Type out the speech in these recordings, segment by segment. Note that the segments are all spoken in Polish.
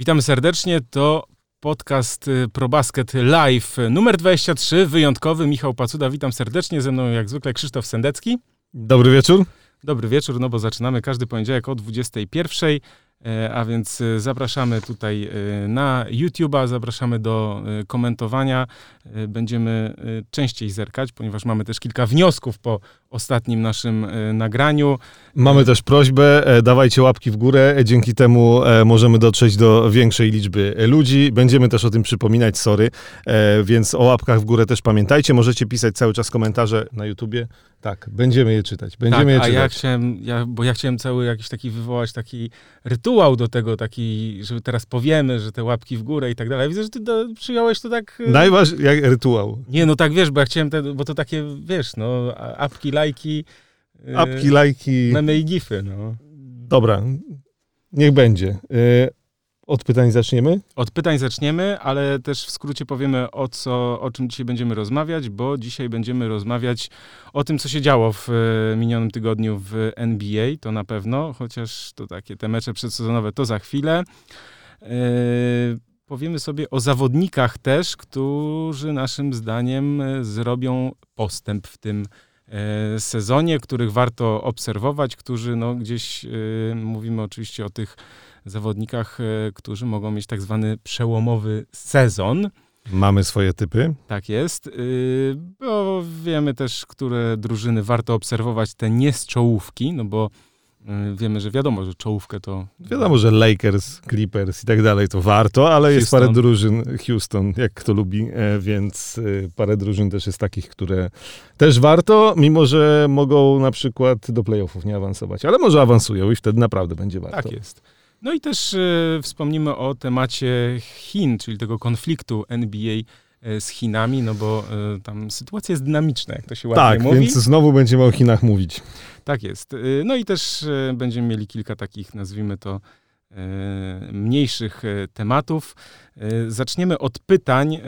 Witamy serdecznie. To podcast y, ProBasket Live numer 23, wyjątkowy. Michał Pacuda, witam serdecznie. Ze mną jak zwykle Krzysztof Sendecki. Dobry wieczór. Dobry wieczór, no bo zaczynamy każdy poniedziałek o 21. E, a więc e, zapraszamy tutaj e, na YouTube'a, zapraszamy do komentowania. Będziemy częściej zerkać, ponieważ mamy też kilka wniosków po ostatnim naszym nagraniu. Mamy też prośbę, dawajcie łapki w górę, dzięki temu możemy dotrzeć do większej liczby ludzi. Będziemy też o tym przypominać, sorry, więc o łapkach w górę też pamiętajcie. Możecie pisać cały czas komentarze na YouTubie. Tak, będziemy je czytać. Będziemy tak, je a czytać. ja chciałem, ja, bo ja chciałem cały jakiś taki wywołać taki rytuał do tego, taki, że teraz powiemy, że te łapki w górę i tak dalej. Widzę, że ty do, przyjąłeś to tak... Najważniejszy, rytuał. Nie, no tak, wiesz, bo ja chciałem, te, bo to takie, wiesz, no, apki, lajki... Y, apki, lajki... Memy i gify, no. Dobra, niech będzie. Y, od pytań zaczniemy? Od pytań zaczniemy, ale też w skrócie powiemy o, co, o czym dzisiaj będziemy rozmawiać, bo dzisiaj będziemy rozmawiać o tym, co się działo w e, minionym tygodniu w NBA, to na pewno, chociaż to takie te mecze przedsezonowe to za chwilę. Yy, powiemy sobie o zawodnikach też, którzy naszym zdaniem zrobią postęp w tym sezonie, których warto obserwować, którzy no, gdzieś, yy, mówimy oczywiście o tych zawodnikach, e, którzy mogą mieć tak zwany przełomowy sezon. Mamy swoje typy. Tak jest, y, bo wiemy też, które drużyny warto obserwować, te nie z czołówki, no bo wiemy, że wiadomo, że czołówkę to... Wiadomo, że Lakers, Clippers i tak dalej to warto, ale Houston. jest parę drużyn, Houston, jak kto lubi, e, więc y, parę drużyn też jest takich, które też warto, mimo że mogą na przykład do playoffów nie awansować, ale może awansują i wtedy naprawdę będzie warto. Tak jest. No i też e, wspomnimy o temacie Chin, czyli tego konfliktu NBA e, z Chinami, no bo e, tam sytuacja jest dynamiczna, jak to się ładnie tak, mówi. Tak, więc znowu będziemy o Chinach mówić. Tak jest. No i też będziemy mieli kilka takich, nazwijmy to, mniejszych tematów. Zaczniemy od pytań.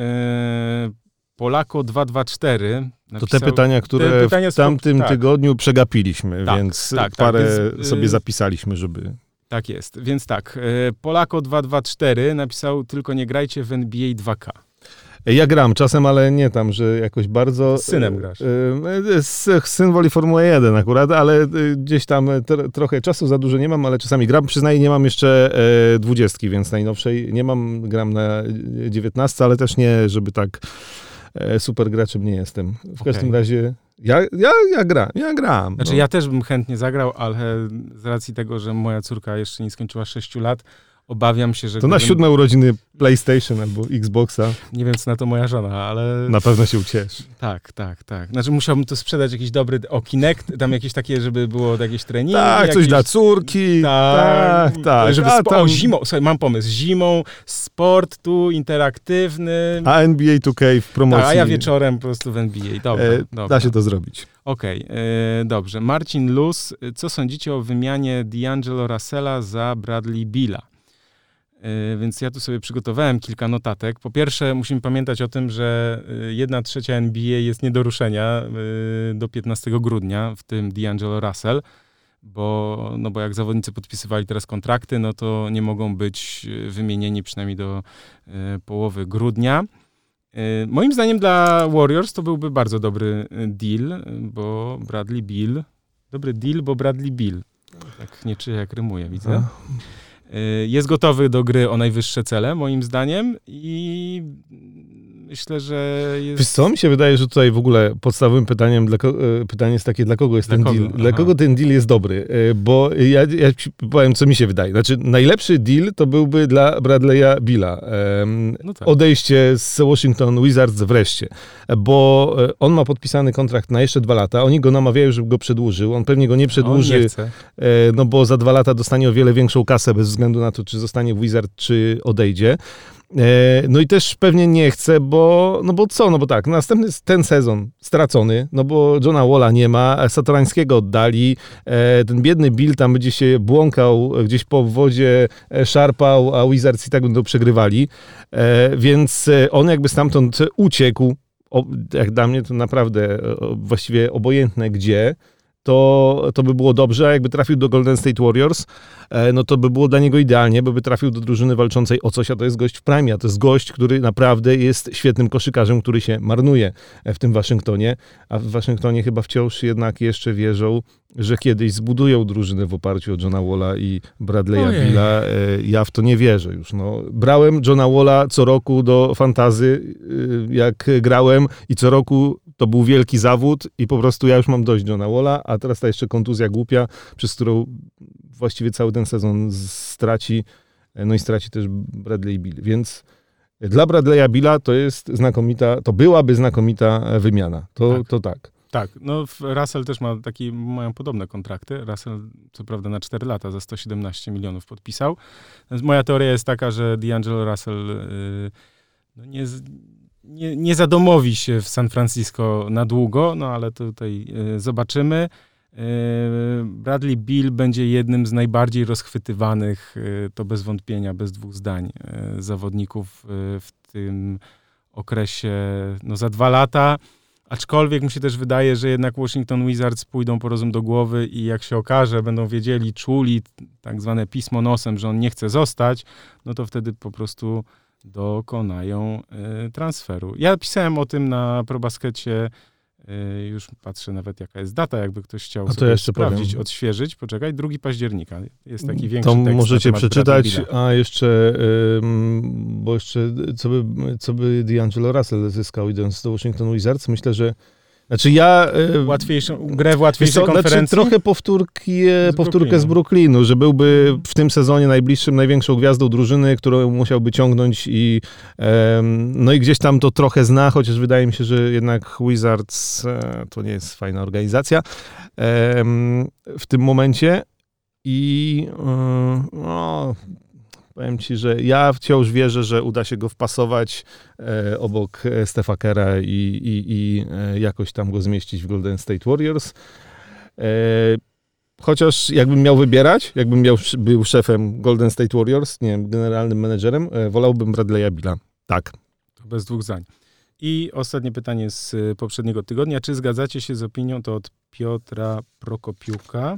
Polako 224. Napisał, to te pytania, które te pytania w tamtym tak. tygodniu przegapiliśmy, tak, więc tak, tak parę więc, sobie zapisaliśmy, żeby tak jest. Więc tak, e, Polako 224 napisał tylko nie grajcie w NBA 2K. Ja gram czasem, ale nie tam, że jakoś bardzo... Z synem grasz. E, e, syn woli Formułę 1 akurat, ale gdzieś tam trochę czasu za dużo nie mam, ale czasami gram. Przyznaję, nie mam jeszcze dwudziestki, więc najnowszej nie mam. Gram na 19, ale też nie, żeby tak super graczem nie jestem. W okay. każdym razie ja, ja, ja gram, ja gram. Znaczy no. ja też bym chętnie zagrał, ale z racji tego, że moja córka jeszcze nie skończyła 6 lat, obawiam się, że... To na siódme urodziny PlayStation albo Xboxa. Nie wiem, co na to moja żona, ale... Na pewno się ucieszy. Tak, tak, tak. Znaczy musiałbym to sprzedać jakiś dobry... O, Kinect, tam jakieś takie, żeby było jakieś treningi. Tak, jakieś... coś dla córki. Tak, tak. tak. Żeby A, tam... O, zimą, słuchaj, mam pomysł. Zimą, sport tu, interaktywny. A NBA 2K w promocji. Tak, a ja wieczorem po prostu w NBA. Dobra, e, dobra. Da się to zrobić. Okej, okay, e, dobrze. Marcin Luz, co sądzicie o wymianie D'Angelo Russella za Bradley Billa? E, więc ja tu sobie przygotowałem kilka notatek. Po pierwsze, musimy pamiętać o tym, że e, jedna trzecia NBA jest nie do ruszenia e, do 15 grudnia, w tym D'Angelo Russell, bo, no bo jak zawodnicy podpisywali teraz kontrakty, no to nie mogą być wymienieni przynajmniej do połowy grudnia. Moim zdaniem dla Warriors to byłby bardzo dobry deal, bo Bradley Bill, dobry deal, bo Bradley Bill. Tak nie czuję jak rymuje, widzę. A. Y, jest gotowy do gry o najwyższe cele, moim zdaniem, i myślę, że jest... Wiesz co, mi się wydaje, że tutaj w ogóle podstawowym pytaniem dla, e, pytanie jest takie, dla kogo jest dla ten kogo? deal? Aha. Dla kogo ten deal jest dobry? E, bo ja, ja ci powiem, co mi się wydaje. Znaczy, najlepszy deal to byłby dla Bradley'a Billa. No tak. Odejście z Washington Wizards wreszcie. Bo e, on ma podpisany kontrakt na jeszcze dwa lata. Oni go namawiają, żeby go przedłużył. On pewnie go nie przedłuży, nie no bo za dwa lata dostanie o wiele większą kasę bez względu na to, czy zostanie w Wizard, czy odejdzie. E, no i też pewnie nie chce, bo, no bo co, no bo tak, następny ten sezon stracony, no bo Johna Walla nie ma, Satorańskiego oddali, e, ten biedny Bill tam będzie się błąkał gdzieś po wodzie, e, szarpał, a Wizards i tak będą przegrywali, więc on jakby stamtąd uciekł, jak dla mnie to naprawdę właściwie obojętne gdzie, to, to by było dobrze, a jakby trafił do Golden State Warriors, e, no to by było dla niego idealnie, bo by trafił do drużyny walczącej o coś, a to jest gość w prime, a to jest gość, który naprawdę jest świetnym koszykarzem, który się marnuje w tym Waszyngtonie, a w Waszyngtonie chyba wciąż jednak jeszcze wierzą, że kiedyś zbudują drużynę w oparciu o Johna Walla i Bradley'a Billa. E, ja w to nie wierzę już. No. Brałem Johna Walla co roku do fantazy, e, jak grałem i co roku to był wielki zawód i po prostu ja już mam dość Johna Walla, a teraz ta jeszcze kontuzja głupia, przez którą właściwie cały ten sezon straci, e, no i straci też Bradley Bill. Więc dla Bradley'a Billa to jest znakomita, to byłaby znakomita wymiana. To tak. To tak. Tak, no Russell też ma taki, mają podobne kontrakty. Russell co prawda na 4 lata za 117 milionów podpisał. Więc moja teoria jest taka, że D'Angelo Russell yy, no nie, nie, nie zadomowi się w San Francisco na długo, no ale tutaj yy, zobaczymy. Yy, Bradley Bill będzie jednym z najbardziej rozchwytywanych, yy, to bez wątpienia, bez dwóch zdań, zawodników w tym okresie, no za dwa lata. Aczkolwiek mi się też wydaje, że jednak Washington Wizards pójdą po rozum do głowy i jak się okaże, będą wiedzieli, czuli tak zwane pismo nosem, że on nie chce zostać, no to wtedy po prostu dokonają y, transferu. Ja pisałem o tym na ProBaskecie Y, już patrzę nawet jaka jest data, jakby ktoś chciał A to jeszcze sprawdzić, powiem. odświeżyć. Poczekaj, 2 października. Jest taki większy To tekst możecie przeczytać, a jeszcze, bo jeszcze co by, co by D'Angelo Russell zyskał idąc do Washington Wizards? Myślę, że znaczy ja... E, Łatwiejszą, grę w łatwiejszej co, konferencji? Znaczy trochę powtórki, z powtórkę z Brooklynu, że byłby w tym sezonie najbliższym, największą gwiazdą drużyny, którą musiałby ciągnąć i no i gdzieś tam to trochę zna, chociaż wydaje mi się, że jednak Wizards e, to nie jest fajna organizacja w tym momencie i um, no, Powiem ci, że ja wciąż wierzę, że uda się go wpasować e, obok e, Stefa Kera i, i, i e, jakoś tam go zmieścić w Golden State Warriors. E, chociaż jakbym miał wybierać, jakbym miał, był szefem Golden State Warriors, nie generalnym menedżerem, e, wolałbym Bradley'a Billa. Tak. Bez dwóch zdań. I ostatnie pytanie z poprzedniego tygodnia. Czy zgadzacie się z opinią, to od Piotra Prokopiuka.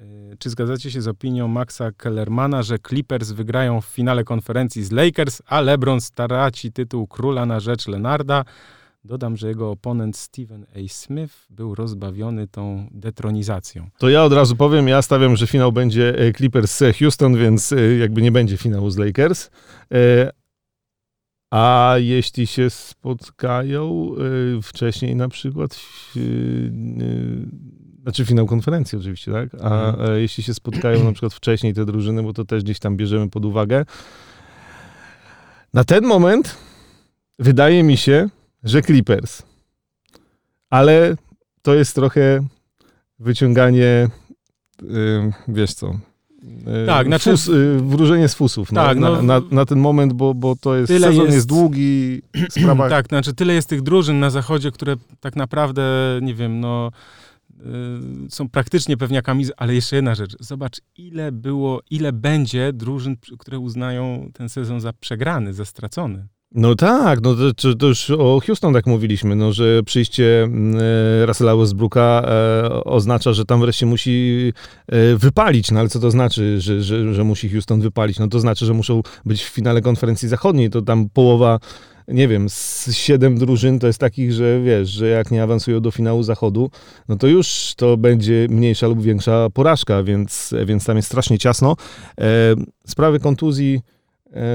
Y, czy zgadzacie się z opinią Maxa Kellermana, że Clippers wygrają w finale konferencji z Lakers, a LeBron straci tytuł króla na rzecz Lenarda? Dodam, że jego oponent Steven A. Smith był rozbawiony tą detronizacją. To ja od razu powiem, ja stawiam, że finał będzie e, Clippers Houston, więc e, jakby nie będzie finału z Lakers. E, a jeśli się spotkają wcześniej na przykład znaczy finał konferencji oczywiście, tak? A mhm. E, jeśli się spotkają na przykład wcześniej te drużyny, bo to też gdzieś tam bierzemy pod uwagę. Na ten moment wydaje mi się, że Clippers. Ale to jest trochę wyciąganie, yy, wiesz co, tak, znaczy, fus, yy, wróżenie z fusów no, tak, na, no, na, na, ten moment, bo, bo to jest, tyle sezon jest, jest długi, sprawa... tak, znaczy tyle jest tych drużyn na zachodzie, które tak naprawdę, nie wiem, no Y, są praktycznie pewniakami, ale jeszcze jedna rzecz. Zobacz, ile było, ile będzie drużyn, które uznają ten sezon za przegrany, za stracony. No tak, no to, to, już o Houston tak mówiliśmy, no, że przyjście e, Russella Westbrooka e, oznacza, że tam wreszcie musi e, wypalić, no ale co to znaczy, że, że, że musi Houston wypalić? No to znaczy, że muszą być w finale konferencji zachodniej, to tam połowa nie wiem, z siedem drużyn to jest takich, że wiesz, że jak nie awansują do finału zachodu, no to już to będzie mniejsza lub większa porażka, więc, więc tam jest strasznie ciasno. Sprawy kontuzji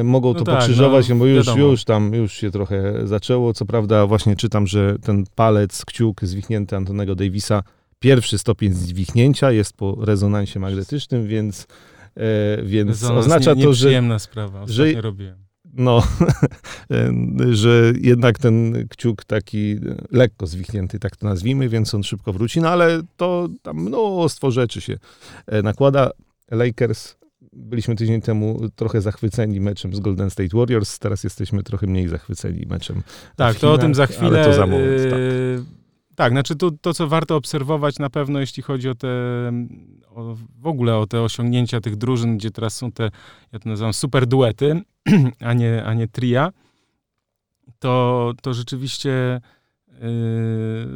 mogą no to tak, pokrzyżować, no, bo już, już tam już się trochę zaczęło. Co prawda właśnie czytam, że ten palec, kciuk zwichnięty Antonego Davisa, pierwszy stopień zwichnięcia jest po rezonansie magnetycznym, więc, e, więc Rezonans oznacza nie, to, że... sprawa, że, robiłem no, że jednak ten kciuk taki lekko zwichnięty, tak to nazwijmy, więc on szybko wróci, no ale to tam mnóstwo rzeczy się e, nakłada. Lakers byliśmy tydzień temu trochę zachwyceni meczem z Golden State Warriors, teraz jesteśmy trochę mniej zachwyceni meczem. Tak, to o tym za chwilę. Ale to za moment, tak. E, tak, znaczy to, to, co warto obserwować na pewno, jeśli chodzi o te, o, w ogóle o te osiągnięcia tych drużyn, gdzie teraz są te, ja to nazywam super duety, a nie, a nie tria, to, to rzeczywiście yy,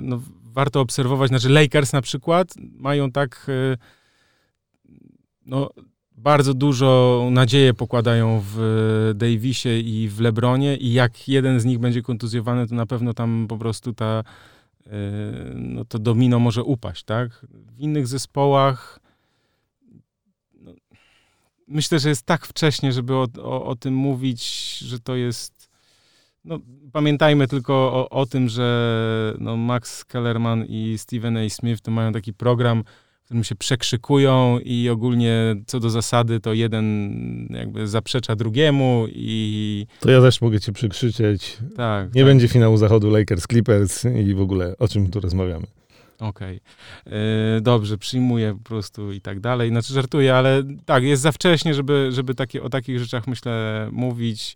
no, warto obserwować, znaczy Lakers na przykład mają tak y, no, bardzo dużo nadzieję pokładają w Davisie i w Lebronie i jak jeden z nich będzie kontuzjowany, to na pewno tam po prostu ta y, no to domino może upaść, tak? W innych zespołach no, myślę, że jest tak wcześnie, żeby o, o, o tym mówić, że to jest no, pamiętajmy tylko o, o tym, że no, Max Kellerman i Steven A. Smith to mają taki program, w którym się przekrzykują i ogólnie co do zasady to jeden jakby zaprzecza drugiemu i... To ja też mogę cię przekrzyczeć. Tak. Nie tak. będzie finału zachodu Lakers Clippers i w ogóle o czym tu rozmawiamy. Okej. Okay. E, dobrze, przyjmuję po prostu i tak dalej. Znaczy żartuję, ale tak, jest za wcześnie, żeby, żeby takie, o takich rzeczach myślę mówić.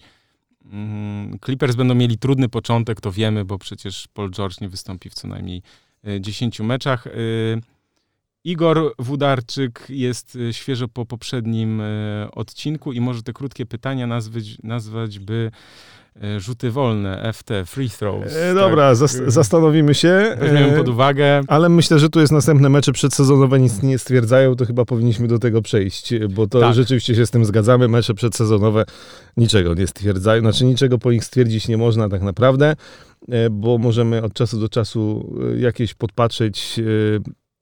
Mm, Clippers będą mieli trudny początek, to wiemy, bo przecież Paul George nie wystąpi w co najmniej 10 e, meczach. E, Igor Wudarczyk jest e, świeżo po poprzednim odcinku i może te krótkie pytania nazwać, nazwać by E, rzuty wolne, FT, free throws. E, dobra, tak. zas zastanowimy się. Weźmiemy pod uwagę. Ale myślę, że tu jest następne mecze przedsezonowe, nic nie stwierdzają, to chyba powinniśmy do tego przejść, bo to tak. rzeczywiście się z tym zgadzamy. Mecze przedsezonowe niczego nie stwierdzają, znaczy niczego po nich stwierdzić nie można tak naprawdę, e, bo możemy od czasu do czasu jakieś podpatrzeć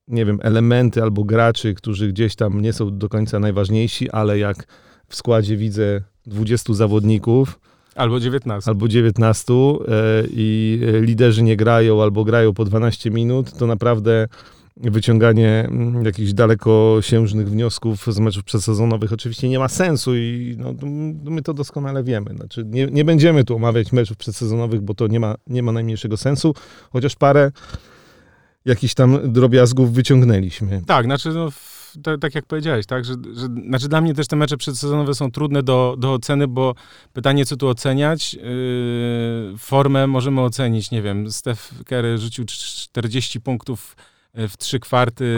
nie wiem, elementy albo graczy, którzy gdzieś tam nie są do końca najważniejsi, ale jak w składzie widzę 20 zawodników, Albo 19. Albo 19 e, i liderzy nie grają albo grają po 12 minut, to naprawdę wyciąganie mm, jakichś dalekosiężnych wniosków z meczów przedsezonowych oczywiście nie ma sensu i no, my to doskonale wiemy. Znaczy, nie, nie będziemy tu omawiać meczów przedsezonowych, bo to nie ma, nie ma najmniejszego sensu, chociaż parę jakichś tam drobiazgów wyciągnęliśmy. Tak, znaczy no, tak, tak jak powiedziałeś, tak, że, że, znaczy dla mnie też te mecze przedsezonowe są trudne do, do oceny, bo pytanie, co tu oceniać, yy, formę możemy ocenić, nie wiem, Steph Curry rzucił 40 punktów yy, w trzy kwarty,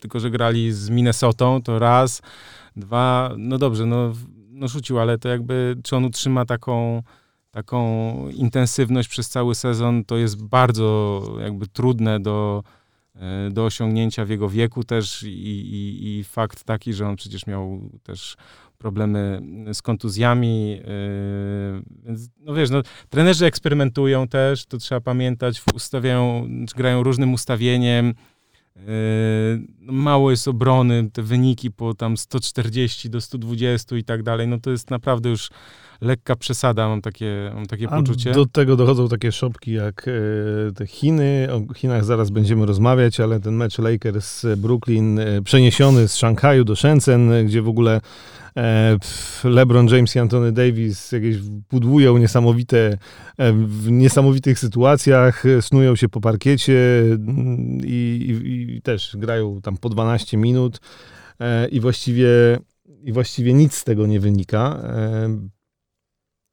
tylko że grali z Minnesotą, to raz, dwa, no dobrze, no, no rzucił, ale to jakby, czy on utrzyma taką taką intensywność przez cały sezon, to jest bardzo jakby trudne do, E, do osiągnięcia w jego wieku też i, i, i, fakt taki, że on przecież miał też problemy z kontuzjami, e, więc no wiesz, no, trenerzy eksperymentują też, to trzeba pamiętać, ustawiają, grają różnym ustawieniem, e, no, mało jest obrony, te wyniki po tam 140 do 120 i tak dalej, no to jest naprawdę już lekka przesada, mam takie, mam takie A poczucie. Do tego dochodzą takie szopki jak e, te Chiny. O Chinach zaraz będziemy rozmawiać, ale ten mecz Lakers Brooklyn e, przeniesiony z Szanghaju do Shenzhen, gdzie w ogóle e, LeBron James i Anthony Davis jakieś budują niesamowite, w niesamowitych sytuacjach, snują się po parkiecie mm, i, i, i też grają tam po 12 minut i właściwie i właściwie nic z tego nie wynika.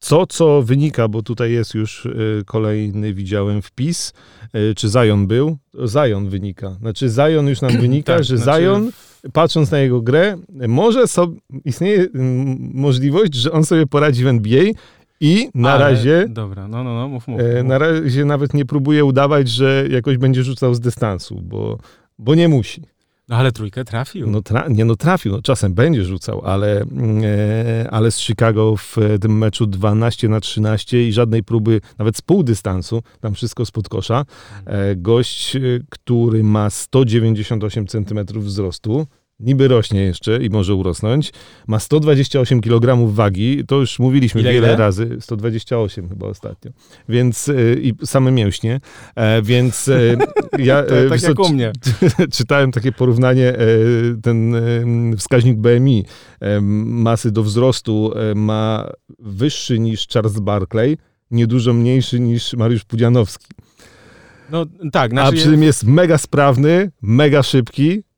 Co, co wynika, bo tutaj jest już y, kolejny, widziałem wpis, y, czy Zion był? Zion wynika. Znaczy Zion już nam wynika, tak, że znaczy... Zion, patrząc na jego grę, może sobie, istnieje możliwość, że on sobie poradzi w NBA i na Ale, razie. Dobra, no, no, no, mów, mów, e, mów. Na razie nawet nie próbuje udawać, że jakoś będzie rzucał z dystansu, bo, bo nie musi. No ale trójkę trafił. No tra nie no trafił, no, czasem będzie rzucał, ale, e, ale z Chicago w tym meczu 12 na 13 i żadnej próby, nawet z pół dystansu, tam wszystko spod kosza. E, gość, e, który ma 198 cm wzrostu, niby rośnie jeszcze i może urosnąć. Ma 128 kg wagi, to już mówiliśmy ile, wiele ile? razy, 128 chyba ostatnio. Więc y, i same mięśnie, e, więc e, ja to, tak jak u mnie. czytałem takie porównanie, e, ten wskaźnik BMI masy do wzrostu ma wyższy niż Charles Barkley, niedużo mniejszy niż Mariusz Pudzianowski. No tak. Znaczy A przy tym jest mega sprawny, mega szybki, E,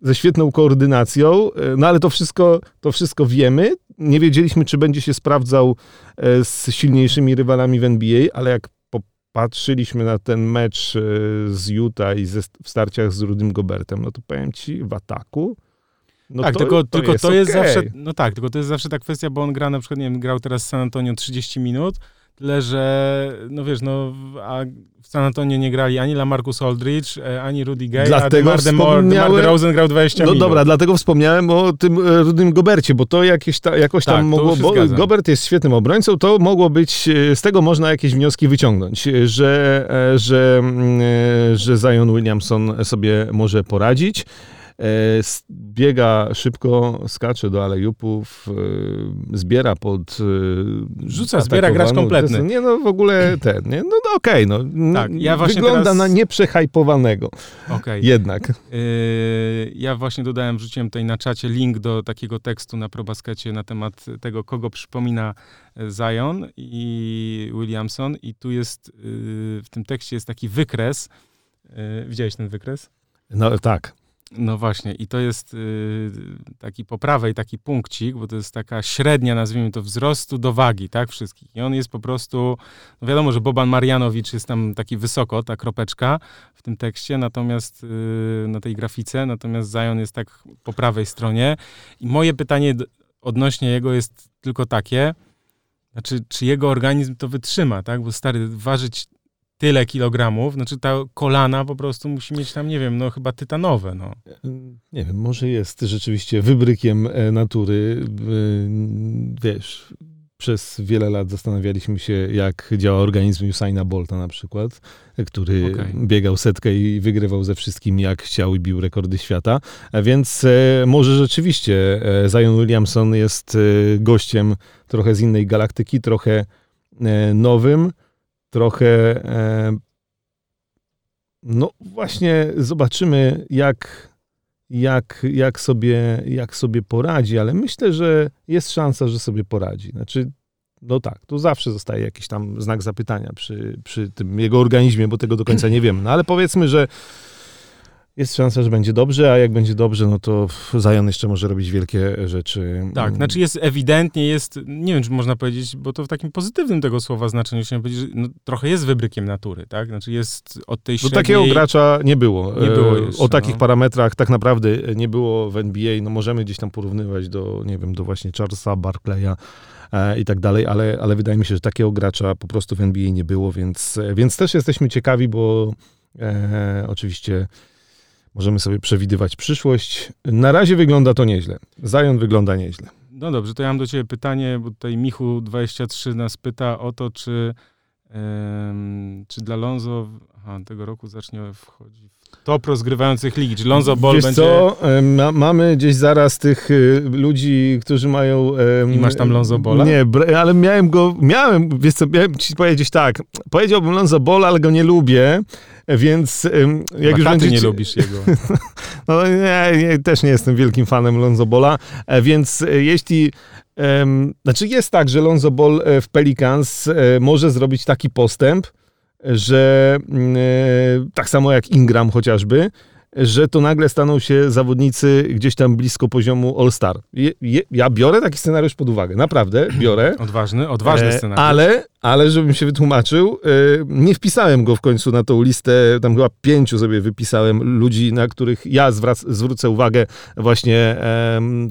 ze świetną koordynacją, e, no ale to wszystko, to wszystko wiemy. Nie wiedzieliśmy, czy będzie się sprawdzał e, z silniejszymi rywalami w NBA, ale jak popatrzyliśmy na ten mecz z Utah i ze, w starciach z Rudym Gobertem, no to powiem ci, w ataku no tak, to, tylko, to, tylko jest, to jest okay. zawsze, no tak, tylko to jest zawsze ta kwestia, bo on gra na przykład, nie wiem, grał teraz z San Antonio 30 minut, Tyle, że, no wiesz, no, a w San Antonio nie grali ani Lamarcus Aldridge, e, ani Rudy Gay, dlatego a DeMar, wspomniałem... DeMar DeRozan grał 20 No minut. dobra, dlatego wspomniałem o tym e, Rudym Gobercie, bo to jakieś ta, jakoś tak, tam mogło... Bo Gobert jest świetnym obrońcą, to mogło być, e, z tego można jakieś wnioski wyciągnąć, że, że, mm, że Zion Williamson sobie może poradzić. E, biega szybko, skacze do alejupów, e, zbiera pod... E, Rzuca, zbiera gracz kompletny. Nie no, w ogóle ten, nie? No, no okej, okay, no. Tak, ja Wygląda teraz... na nieprzehajpowanego. Okay. Jednak. Yy, ja właśnie dodałem, wrzuciłem tutaj na czacie link do takiego tekstu na probaskecie na temat tego, kogo przypomina Zion i Williamson i tu jest, yy, w tym tekście jest taki wykres. Yy, widziałeś ten wykres? No tak. No właśnie, i to jest y, taki po prawej taki punkcik, bo to jest taka średnia, nazwijmy to, wzrostu do wagi, tak, wszystkich. I on jest po prostu, no wiadomo, że Boban Marianowicz jest tam taki wysoko, ta kropeczka w tym tekście, natomiast y, na tej grafice, natomiast Zion jest tak po prawej stronie. I moje pytanie odnośnie jego jest tylko takie, znaczy, czy jego organizm to wytrzyma, tak? Bo stary, ważyć tyle kilogramów, znaczy ta kolana po prostu musi mieć tam, nie wiem, no chyba tytanowe, no. Nie wiem, może jest rzeczywiście wybrykiem e, natury, wiesz, przez wiele lat zastanawialiśmy się, jak działa organizm Usaina Bolta na przykład, który okay. biegał setkę i wygrywał ze wszystkim jak chciał i bił rekordy świata. Więc e, może rzeczywiście e, Zion Williamson jest gościem trochę z innej galaktyki, trochę nowym, trochę. E, no właśnie, zobaczymy, jak, jak, jak, sobie, jak sobie poradzi, ale myślę, że jest szansa, że sobie poradzi. Znaczy, no tak, tu zawsze zostaje jakiś tam znak zapytania przy, przy tym jego organizmie, bo tego do końca nie wiemy. No ale powiedzmy, że jest szansa, że będzie dobrze, a jak będzie dobrze, no to Zion jeszcze może robić wielkie rzeczy. Tak, znaczy jest ewidentnie, jest, nie wiem, czy można powiedzieć, bo to w takim pozytywnym tego słowa znaczeniu się powiedzieć, że no, trochę jest wybrykiem natury, tak? Znaczy jest od tej średniej... Do takiego gracza nie było. Nie było e, jeszcze, O takich no. parametrach tak naprawdę nie było w NBA, no możemy gdzieś tam porównywać do, nie wiem, do właśnie Charlesa Barclaya, e, i tak dalej, ale, ale wydaje mi się, że takiego gracza po prostu w NBA nie było, więc, więc też jesteśmy ciekawi, bo e, oczywiście Możemy sobie przewidywać przyszłość. Na razie wygląda to nieźle. Zion wygląda nieźle. No dobrze, to ja mam do ciebie pytanie, bo tutaj Michu23 nas pyta o to, czy, czy dla Lonzo aha, tego roku zacznie wchodzić top rozgrywających ligi. Czy Lonzo Ball Wiesz będzie... co, ma, mamy gdzieś zaraz tych y, ludzi, którzy mają... I masz tam Lonzo Bola? Nie, ale miałem go, miałem, wiesz co, miałem ci powiedzieć tak, powiedziałbym Lonzo Ball, ale go nie lubię, więc jak już będziecie... nie lubisz jego. no nie, nie, też nie jestem wielkim fanem Lonzo Bola, e, więc e, jeśli um, znaczy jest tak, że Lonzo Ball e, w Pelicans może zrobić taki postęp, że mm, tak samo jak Ingram chociażby, że to nagle staną się zawodnicy gdzieś tam blisko poziomu All-Star. ja biorę taki scenariusz pod uwagę, naprawdę biorę. Odważny, odważny scenariusz. Ale, ale żebym się wytłumaczył, e, nie wpisałem go w końcu na tą listę, tam chyba pięciu sobie wypisałem ludzi, na których ja zwrac, zwrócę uwagę właśnie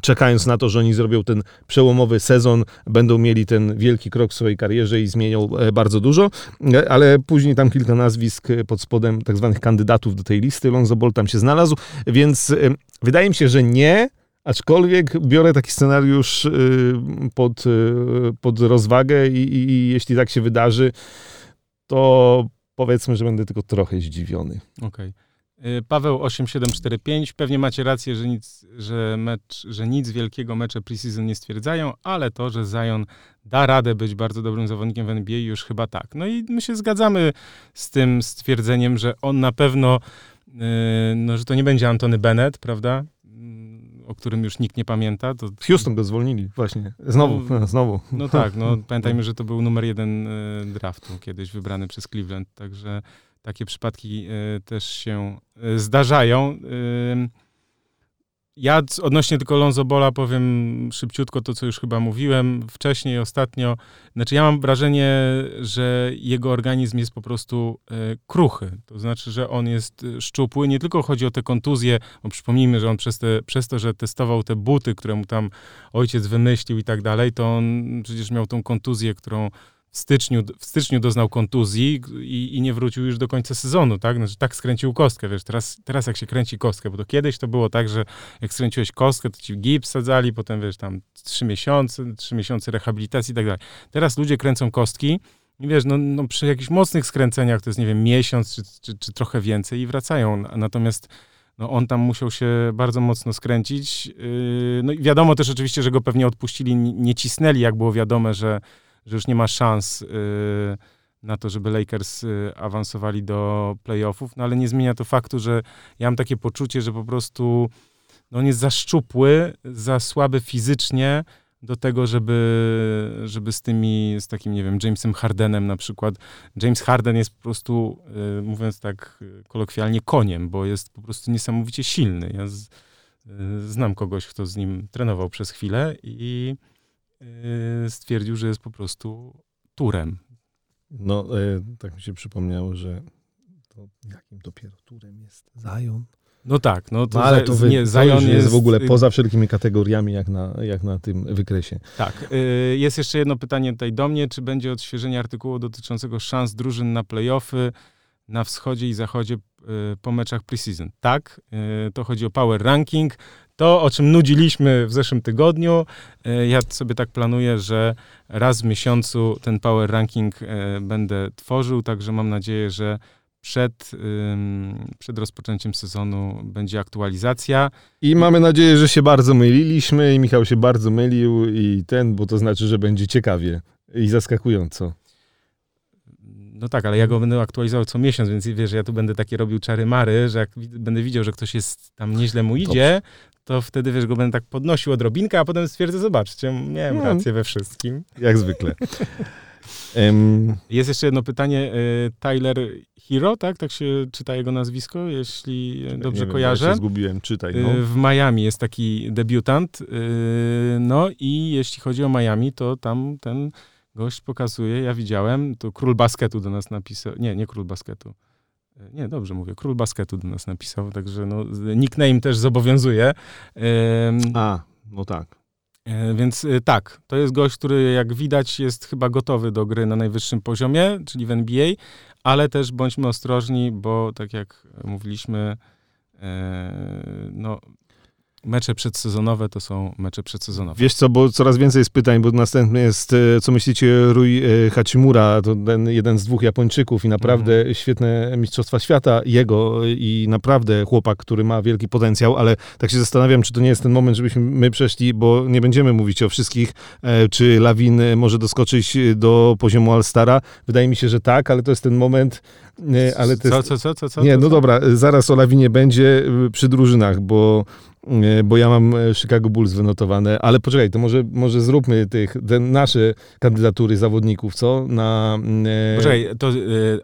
czekając na to, że oni zrobią ten przełomowy sezon, będą mieli ten wielki krok w swojej karierze i zmienią e, bardzo dużo, e, ale później tam kilka nazwisk pod spodem tak zwanych kandydatów do tej listy, Lonzo Ball tam się znalazł, więc wydaje mi się, że nie, Aczkolwiek biorę taki scenariusz y, pod, y, pod rozwagę i, i, i, jeśli tak się wydarzy, to powiedzmy, że będę tylko trochę zdziwiony. Okej. Okay. Paweł 8745, pewnie macie rację, że nic, że, mecz, że nic wielkiego mecze preseason nie stwierdzają, ale to, że Zion da radę być bardzo dobrym zawodnikiem w NBA, już chyba tak. No i my się zgadzamy z tym stwierdzeniem, że on na pewno, y, no, że to nie będzie Antony Bennett, prawda? o którym już nikt nie pamięta. To... Houston go zwolnili, właśnie. Znowu, no, znowu. No tak, no pamiętajmy, że to był numer jeden e, draftu kiedyś wybrany przez Cleveland, także takie przypadki e, też się e, zdarzają. Ja odnośnie tylko Lonzo Bola powiem szybciutko to, co już chyba mówiłem wcześniej, ostatnio. Znaczy ja mam wrażenie, że jego organizm jest po prostu e, kruchy. To znaczy, że on jest e, szczupły. Nie tylko chodzi o te kontuzje, bo przypomnijmy, że on przez, te, przez to, że testował te buty, które mu tam ojciec wymyślił i tak dalej, to on przecież miał tą kontuzję, którą styczniu, w styczniu doznał kontuzji i, i, nie wrócił już do końca sezonu, tak? Znaczy, tak skręcił kostkę, wiesz, teraz, teraz jak się kręci kostkę, bo to kiedyś to było tak, że jak skręciłeś kostkę, to ci gips sadzali, potem, wiesz, tam trzy miesiące, trzy miesiące rehabilitacji i tak dalej. Teraz ludzie kręcą kostki i wiesz, no, no przy jakichś mocnych skręceniach to jest, nie wiem, miesiąc czy, czy, czy trochę więcej i wracają. Natomiast no on tam musiał się bardzo mocno skręcić. Yy, no i wiadomo też oczywiście, że go pewnie odpuścili, nie cisnęli, jak było wiadome, że że już nie ma szans y, na to, żeby Lakers y, awansowali do playoffów, no ale nie zmienia to faktu, że ja mam takie poczucie, że po prostu no on jest za szczupły, za słaby fizycznie do tego, żeby, żeby z tymi, z takim, nie wiem, Jamesem Hardenem na przykład. James Harden jest po prostu, y, mówiąc tak kolokwialnie, koniem, bo jest po prostu niesamowicie silny. Ja z, znam kogoś, kto z nim trenował przez chwilę i stwierdził, że jest po prostu turem. No, e, tak mi się przypomniało, że to jakim dopiero turem jest Zion. No tak, no to, no, ale to, wy, nie, Zion jest, jest w ogóle poza wszelkimi kategoriami, jak na, jak na tym wykresie. Tak. Y, jest jeszcze jedno pytanie tutaj do mnie. Czy będzie odświeżenie artykułu dotyczącego szans drużyn na playoffy na wschodzie i zachodzie y, po meczach preseason? Tak. To chodzi o power ranking. To, o czym nudziliśmy w zeszłym tygodniu, e, ja sobie tak planuję, że raz w miesiącu ten power ranking e, będę tworzył, także mam nadzieję, że przed, przed rozpoczęciem sezonu będzie aktualizacja. I mamy nadzieję, że się bardzo myliliśmy i Michał się bardzo mylił i ten, bo to znaczy, że będzie ciekawie i zaskakująco. No tak, ale ja go będę aktualizował co miesiąc, więc wiesz, ja tu będę takie robił czary mary, że jak będę widział, że ktoś jest tam nieźle mu idzie, to wtedy, wiesz, go będę tak podnosił odrobinkę, a potem stwierdzę, zobaczcie, miałem no. rację we wszystkim. Jak zwykle. um... Jest jeszcze jedno pytanie. Y, Tyler Hero, tak? Tak się czyta jego nazwisko, jeśli dobrze kojarzę. Ja się zgubiłem, czytaj. No. Y, w Miami jest taki debiutant. Y, no i jeśli chodzi o Miami, to tam ten gość pokazuje, ja widziałem, to król basketu do nas napisał. Nie, nie król basketu. Nie, dobrze mówię. Król basketu do nas napisał, także no, nickname też zobowiązuje. A, no tak. E, więc e, tak, to jest gość, który jak widać jest chyba gotowy do gry na najwyższym poziomie, czyli w NBA, ale też bądźmy ostrożni, bo tak jak mówiliśmy, e, no mecze przedsezonowe to są mecze przedsezonowe. Wiesz co, bo coraz więcej jest pytań, bo następny jest, e, co myślicie, Rui e, Hachimura, to ten jeden z dwóch Japończyków i naprawdę mm. świetne Mistrzostwa Świata jego i naprawdę chłopak, który ma wielki potencjał, ale tak się zastanawiam, czy to nie jest ten moment, żebyśmy my przeszli, bo nie będziemy mówić o wszystkich, e, czy Lawin może doskoczyć do poziomu All-Stara. Wydaje mi się, że tak, ale to jest ten moment, ale to jest... Co, co, co, co? Nie, no dobra, zaraz o Lawinie będzie przy drużynach, bo bo ja mam e, Chicago Bulls wynotowane, ale poczekaj, to może, może zróbmy tych, te nasze kandydatury zawodników, co? Na, e... Poczekaj, to e,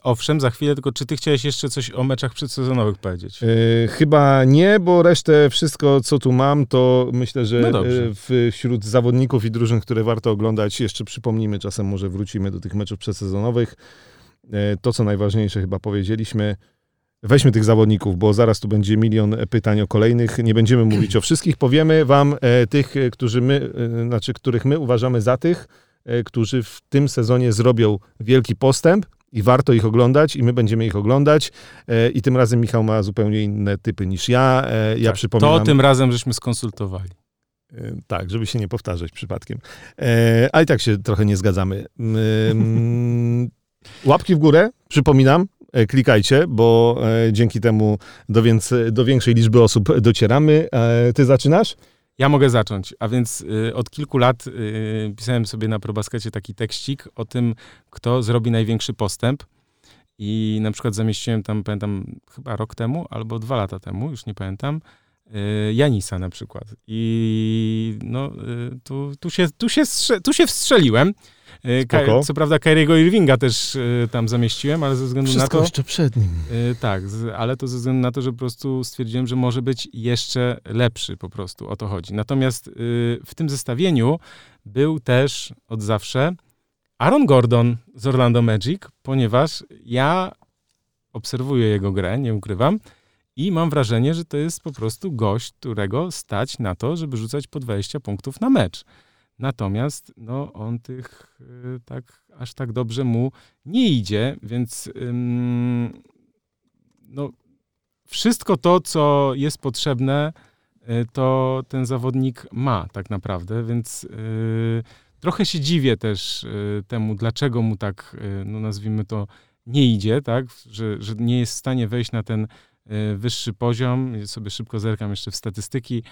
owszem, za chwilę, tylko czy ty chciałeś jeszcze coś o meczach przedsezonowych powiedzieć? E, chyba nie, bo resztę, wszystko co tu mam, to myślę, że no e, w, wśród zawodników i drużyn, które warto oglądać, jeszcze przypomnimy, czasem może wrócimy do tych meczów przedsezonowych. E, to, co najważniejsze chyba powiedzieliśmy, Weźmy tych zawodników, bo zaraz tu będzie milion pytań o kolejnych. Nie będziemy mówić o wszystkich. Powiemy wam e, tych, e, którzy my, e, znaczy, których my uważamy za tych, e, którzy w tym sezonie zrobią wielki postęp i warto ich oglądać i my będziemy ich oglądać. E, I tym razem Michał ma zupełnie inne typy niż ja. E, ja tak, przypominam... To tym razem żeśmy skonsultowali. Tak, żeby się nie powtarzać przypadkiem. Ale i tak się trochę nie zgadzamy. Łapki w górę, przypominam, E, klikajcie, bo e, dzięki temu do, więc, do większej liczby osób docieramy. E, ty zaczynasz? Ja mogę zacząć, a więc od kilku lat pisałem sobie na ProBaskecie taki tekścik o tym, kto zrobi największy postęp. I na przykład zamieściłem tam, pamiętam, chyba rok temu albo dwa lata temu, już nie pamiętam, Janisa na przykład. I no, tu, tu, się, tu, się, tu się wstrzeliłem. Spoko. Co prawda Kyriego Irvinga też y, tam zamieściłem, ale ze względu Wszystko na to... jeszcze przed nim. Y, tak, ale to ze względu na to, że po prostu stwierdziłem, że może być jeszcze lepszy po prostu, o to chodzi. Natomiast w tym zestawieniu był też od zawsze Aaron Gordon z Orlando Magic, ponieważ ja obserwuję jego grę, nie ukrywam, i mam wrażenie, że to jest po prostu gość, którego stać na to, żeby rzucać po 20 punktów na mecz. Natomiast no, on tych tak aż tak dobrze mu nie idzie, więc no, wszystko to, co jest potrzebne, to ten zawodnik ma tak naprawdę, więc trochę się dziwię też temu, dlaczego mu tak, no nazwijmy to, nie idzie, tak, że, że nie jest w stanie wejść na ten wyższy poziom. Sobie szybko zerkam jeszcze w statystyki.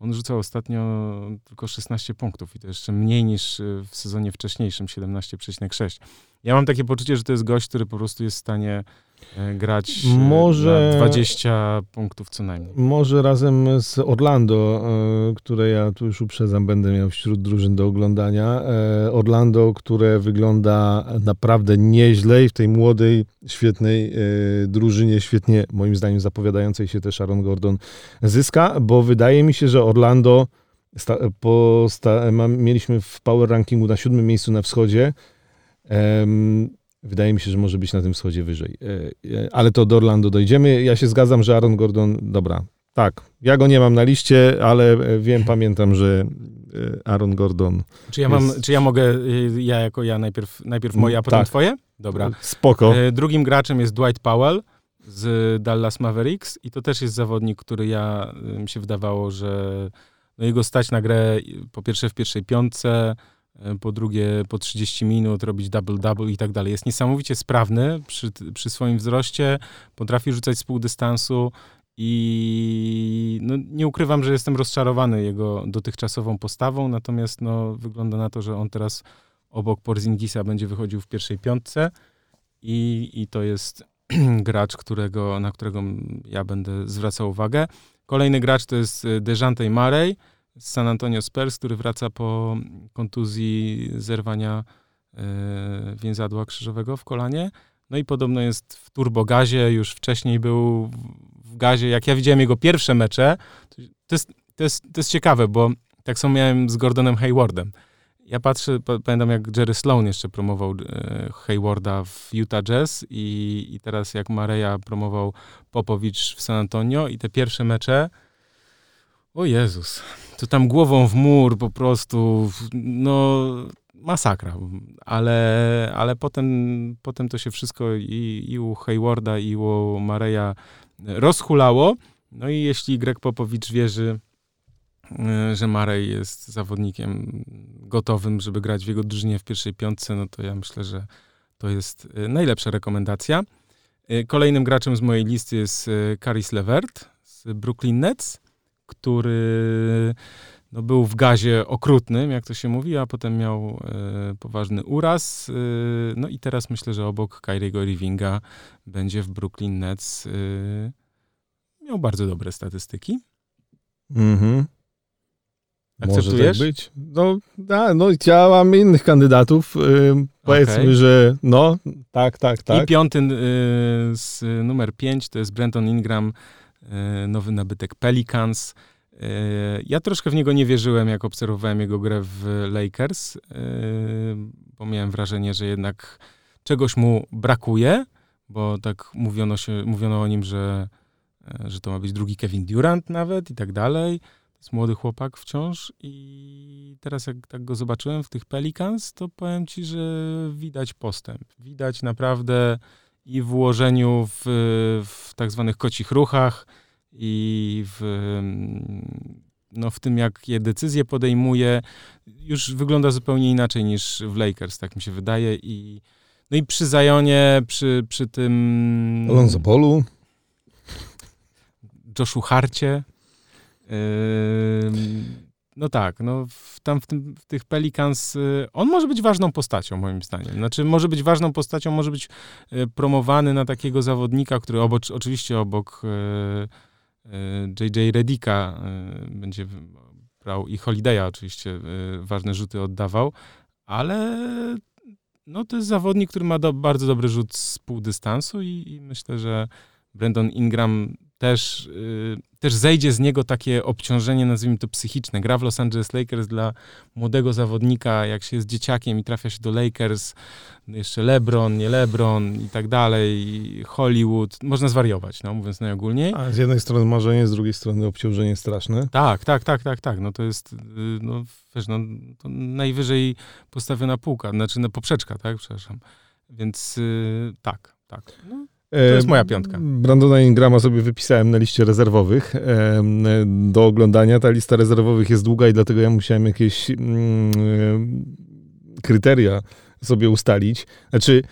On rzucał ostatnio tylko 16 punktów i to jeszcze mniej niż e, w sezonie wcześniejszym 17,6. Ja mam takie poczucie, że to jest gość, który po prostu jest w stanie grać e, może, 20 punktów co najmniej. Może razem z Orlando, e, które ja tu już uprzedzam, będę miał wśród drużyn do oglądania. Orlando, które wygląda naprawdę nieźle i w tej młodej, świetnej drużynie, świetnie moim zdaniem zapowiadającej się też Aaron Gordon zyska, bo wydaje mi się, że Orlando sta, po, sta, mieliśmy w power rankingu na siódmym miejscu na wschodzie. Wydaje mi się, że może być na tym wschodzie wyżej. E, e, ale to do Orlando dojdziemy. Ja się zgadzam, że Aaron Gordon, dobra, tak. Ja go nie mam na liście, ale e, wiem, pamiętam, że Aaron Gordon. Czy ja, mam, jest... czy ja mogę, ja jako ja najpierw, najpierw moje, a potem tak. twoje? Dobra. Spoko. Drugim graczem jest Dwight Powell z Dallas Mavericks i to też jest zawodnik, który ja, mi się wydawało, że no jego stać na grę po pierwsze w pierwszej piątce, po drugie po 30 minut robić double-double i tak dalej. Jest niesamowicie sprawny przy, przy swoim wzroście, potrafi rzucać z pół dystansu i no, nie ukrywam, że jestem rozczarowany jego dotychczasową postawą, natomiast no, wygląda na to, że on teraz obok Porzingisa będzie wychodził w pierwszej piątce i, i to jest gracz, którego, na którego ja będę zwracał uwagę. Kolejny gracz to jest e, Dejante z San Antonio Spurs, który wraca po kontuzji zerwania e, więzadła krzyżowego w kolanie. No i podobno jest w turbogazie, już wcześniej był w gazie. Jak ja widziałem jego pierwsze mecze, to jest, to jest, to jest ciekawe, bo tak samo miałem z Gordonem Haywardem. Ja patrzę, pamiętam jak Jerry Sloan jeszcze promował e, Haywarda w Utah Jazz i, i teraz jak Mareja promował Popowicz w San Antonio i te pierwsze mecze, o Jezus, to tam głową w mur po prostu, no masakra, ale, ale potem, potem to się wszystko i, i u Haywarda, i u Mareja rozhulało. No i jeśli Greg Popowicz wierzy, e, że Marej jest zawodnikiem gotowym, żeby grać w jego drużynie w pierwszej piątce, no to ja myślę, że to jest e, najlepsza rekomendacja. E, kolejnym graczem z mojej listy jest Caris Levert z Brooklyn Nets który no, był w gazie okrutnym, jak to się mówi, a potem miał e, poważny uraz. E, no i teraz myślę, że obok Kyriego Irvinga będzie w Brooklyn Nets e, miał bardzo dobre statystyki. Mhm. Akceptujesz? Może tak być. No, da, no ja mam innych kandydatów. Yy, powiedzmy, okay. że no, tak, tak, tak. I piąty yy, z numer 5 to jest Brenton Ingram, E, nowy nabytek Pelicans. E, ja troszkę w niego nie wierzyłem, jak obserwowałem jego grę w Lakers, e, bo miałem wrażenie, że jednak czegoś mu brakuje, bo tak mówiono, się, mówiono o nim, że, że to ma być drugi Kevin Durant nawet i tak dalej. To jest młody chłopak wciąż i teraz jak tak go zobaczyłem w tych Pelicans, to powiem ci, że widać postęp. Widać naprawdę i w ułożeniu w, w tak zwanych kocich ruchach i w, no, w tym, jakie decyzje podejmuje, już wygląda zupełnie inaczej niż w Lakers, tak mi się wydaje. I, no i przy Zajonie, przy, przy tym... Alonso Polu. Joshu Harcie. Yy, no tak, no w, tam w, tym, w tych Pelicans y, on może być ważną postacią, moim zdaniem. Znaczy, może być ważną postacią, może być y, promowany na takiego zawodnika, który obok, oczywiście obok JJ y, Redika będzie brał i Holiday'a oczywiście ważne rzuty oddawał, ale no to jest zawodnik, który ma do, bardzo dobry rzut z pół dystansu i, i myślę, że Brandon Ingram też też zejdzie z niego takie obciążenie, nazwijmy to psychiczne. Gra w Los Angeles Lakers dla młodego zawodnika, jak się jest dzieciakiem i trafia się do Lakers, jeszcze LeBron, nie LeBron i tak dalej, Hollywood, można zwariować, no, mówiąc najogólniej. A z jednej strony marzenie, z drugiej strony obciążenie straszne. Tak, tak, tak, tak, tak, no to jest, y, no wiesz, no, to najwyżej postawiona półka, znaczy no, poprzeczka, tak, przepraszam. Więc yy, tak, tak. No. To jest moja piątka. Brandona Ingrama sobie wypisałem na liście rezerwowych do oglądania. Ta lista rezerwowych jest długa i dlatego ja musiałem jakieś mm, kryteria sobie ustalić. Znaczy,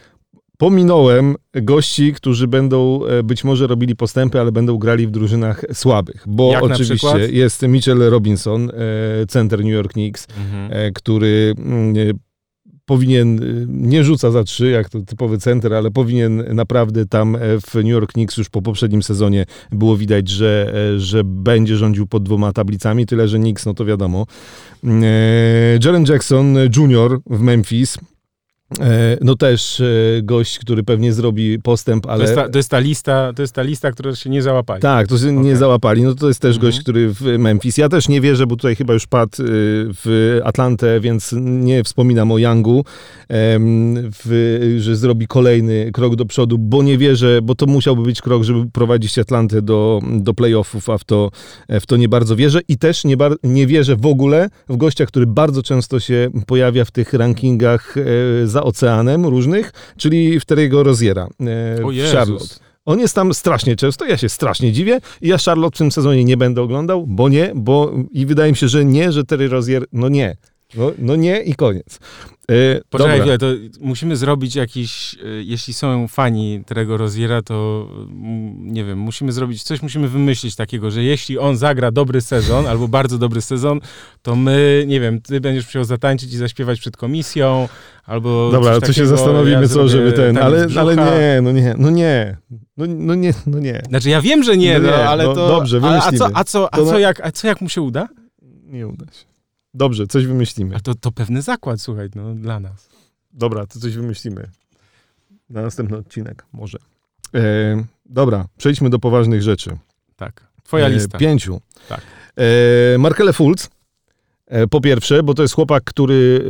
pominąłem gości, którzy będą e, być może robili postępy, ale będą grali w drużynach słabych. Bo Jak oczywiście jest Mitchell Robinson, e, center New York Knicks, mhm. E, który mm, powinien, y, nie rzuca za trzy, jak to typowy center, ale powinien naprawdę tam e, w New York Knicks już po poprzednim sezonie było widać, że, e, że będzie rządził pod dwoma tablicami, tyle że Knicks, no to wiadomo. E, Jaren Jackson Jr. w Memphis, no też e, gość, który pewnie zrobi postęp, ale... To jest, ta, to jest ta, lista, to jest ta lista, która się nie załapali. Tak, to się okay. nie załapali. No to jest też mhm. gość, który w Memphis. Ja też nie wierzę, bo tutaj chyba już padł y, w Atlantę, więc nie wspominam o Youngu, w, że zrobi kolejny krok do przodu, bo nie wierzę, bo to musiałby być krok, żeby prowadzić Atlantę do, do playoffów, a w to, w to nie bardzo wierzę. I też nie, nie wierzę w ogóle w gościa, który bardzo często się pojawia w tych rankingach za za oceanem różnych, czyli w Terry'ego Roziera e, w Charlotte. On jest tam strasznie często, ja się strasznie dziwię i ja Charlotte w tym sezonie nie będę oglądał, bo nie, bo i wydaje mi się, że nie, że Terry Rozier, no nie. No, no nie i koniec. Yy, Poczekaj chwilę, to musimy zrobić jakiś, yy, jeśli są fani Terego Roziera, to yy, nie wiem, musimy zrobić, coś musimy wymyślić takiego, że jeśli on zagra dobry sezon, albo bardzo dobry sezon, to my, nie wiem, ty będziesz musiał zatańczyć i zaśpiewać przed komisją, albo Dobra, to się zastanowimy, ja co, żeby ten, ale, ale nie, no nie, no nie, no, no nie, no nie. Znaczy ja wiem, że nie, no, nie, no ale no, to... Dobrze, wymyślimy. A, a, co, a, co, a, co, jak, a co jak mu się uda? Nie uda się. Dobrze, coś wymyślimy. A to, to pewny zakład, słuchaj, no, dla nas. Dobra, to coś wymyślimy. Na następny odcinek, może. E, dobra, przejdźmy do poważnych rzeczy. Tak. Twoja e, lista. Pięciu. Tak. E, Markele Fultz E, po pierwsze, bo to jest chłopak, który,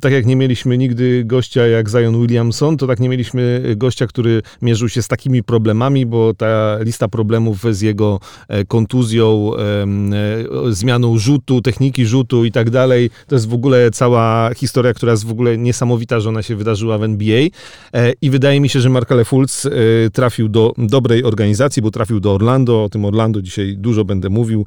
tak jak nie mieliśmy nigdy gościa jak Zion Williamson, to tak nie mieliśmy gościa, który mierzył się z takimi problemami, bo ta lista problemów z jego e, kontuzją, e, zmianą rzutu, techniki rzutu i tak dalej, to jest w ogóle cała historia, która jest w ogóle niesamowita, że ona się wydarzyła w NBA. I wydaje mi się, że Markale Fultz trafił do dobrej organizacji, bo trafił do Orlando. O tym Orlando dzisiaj dużo będę mówił,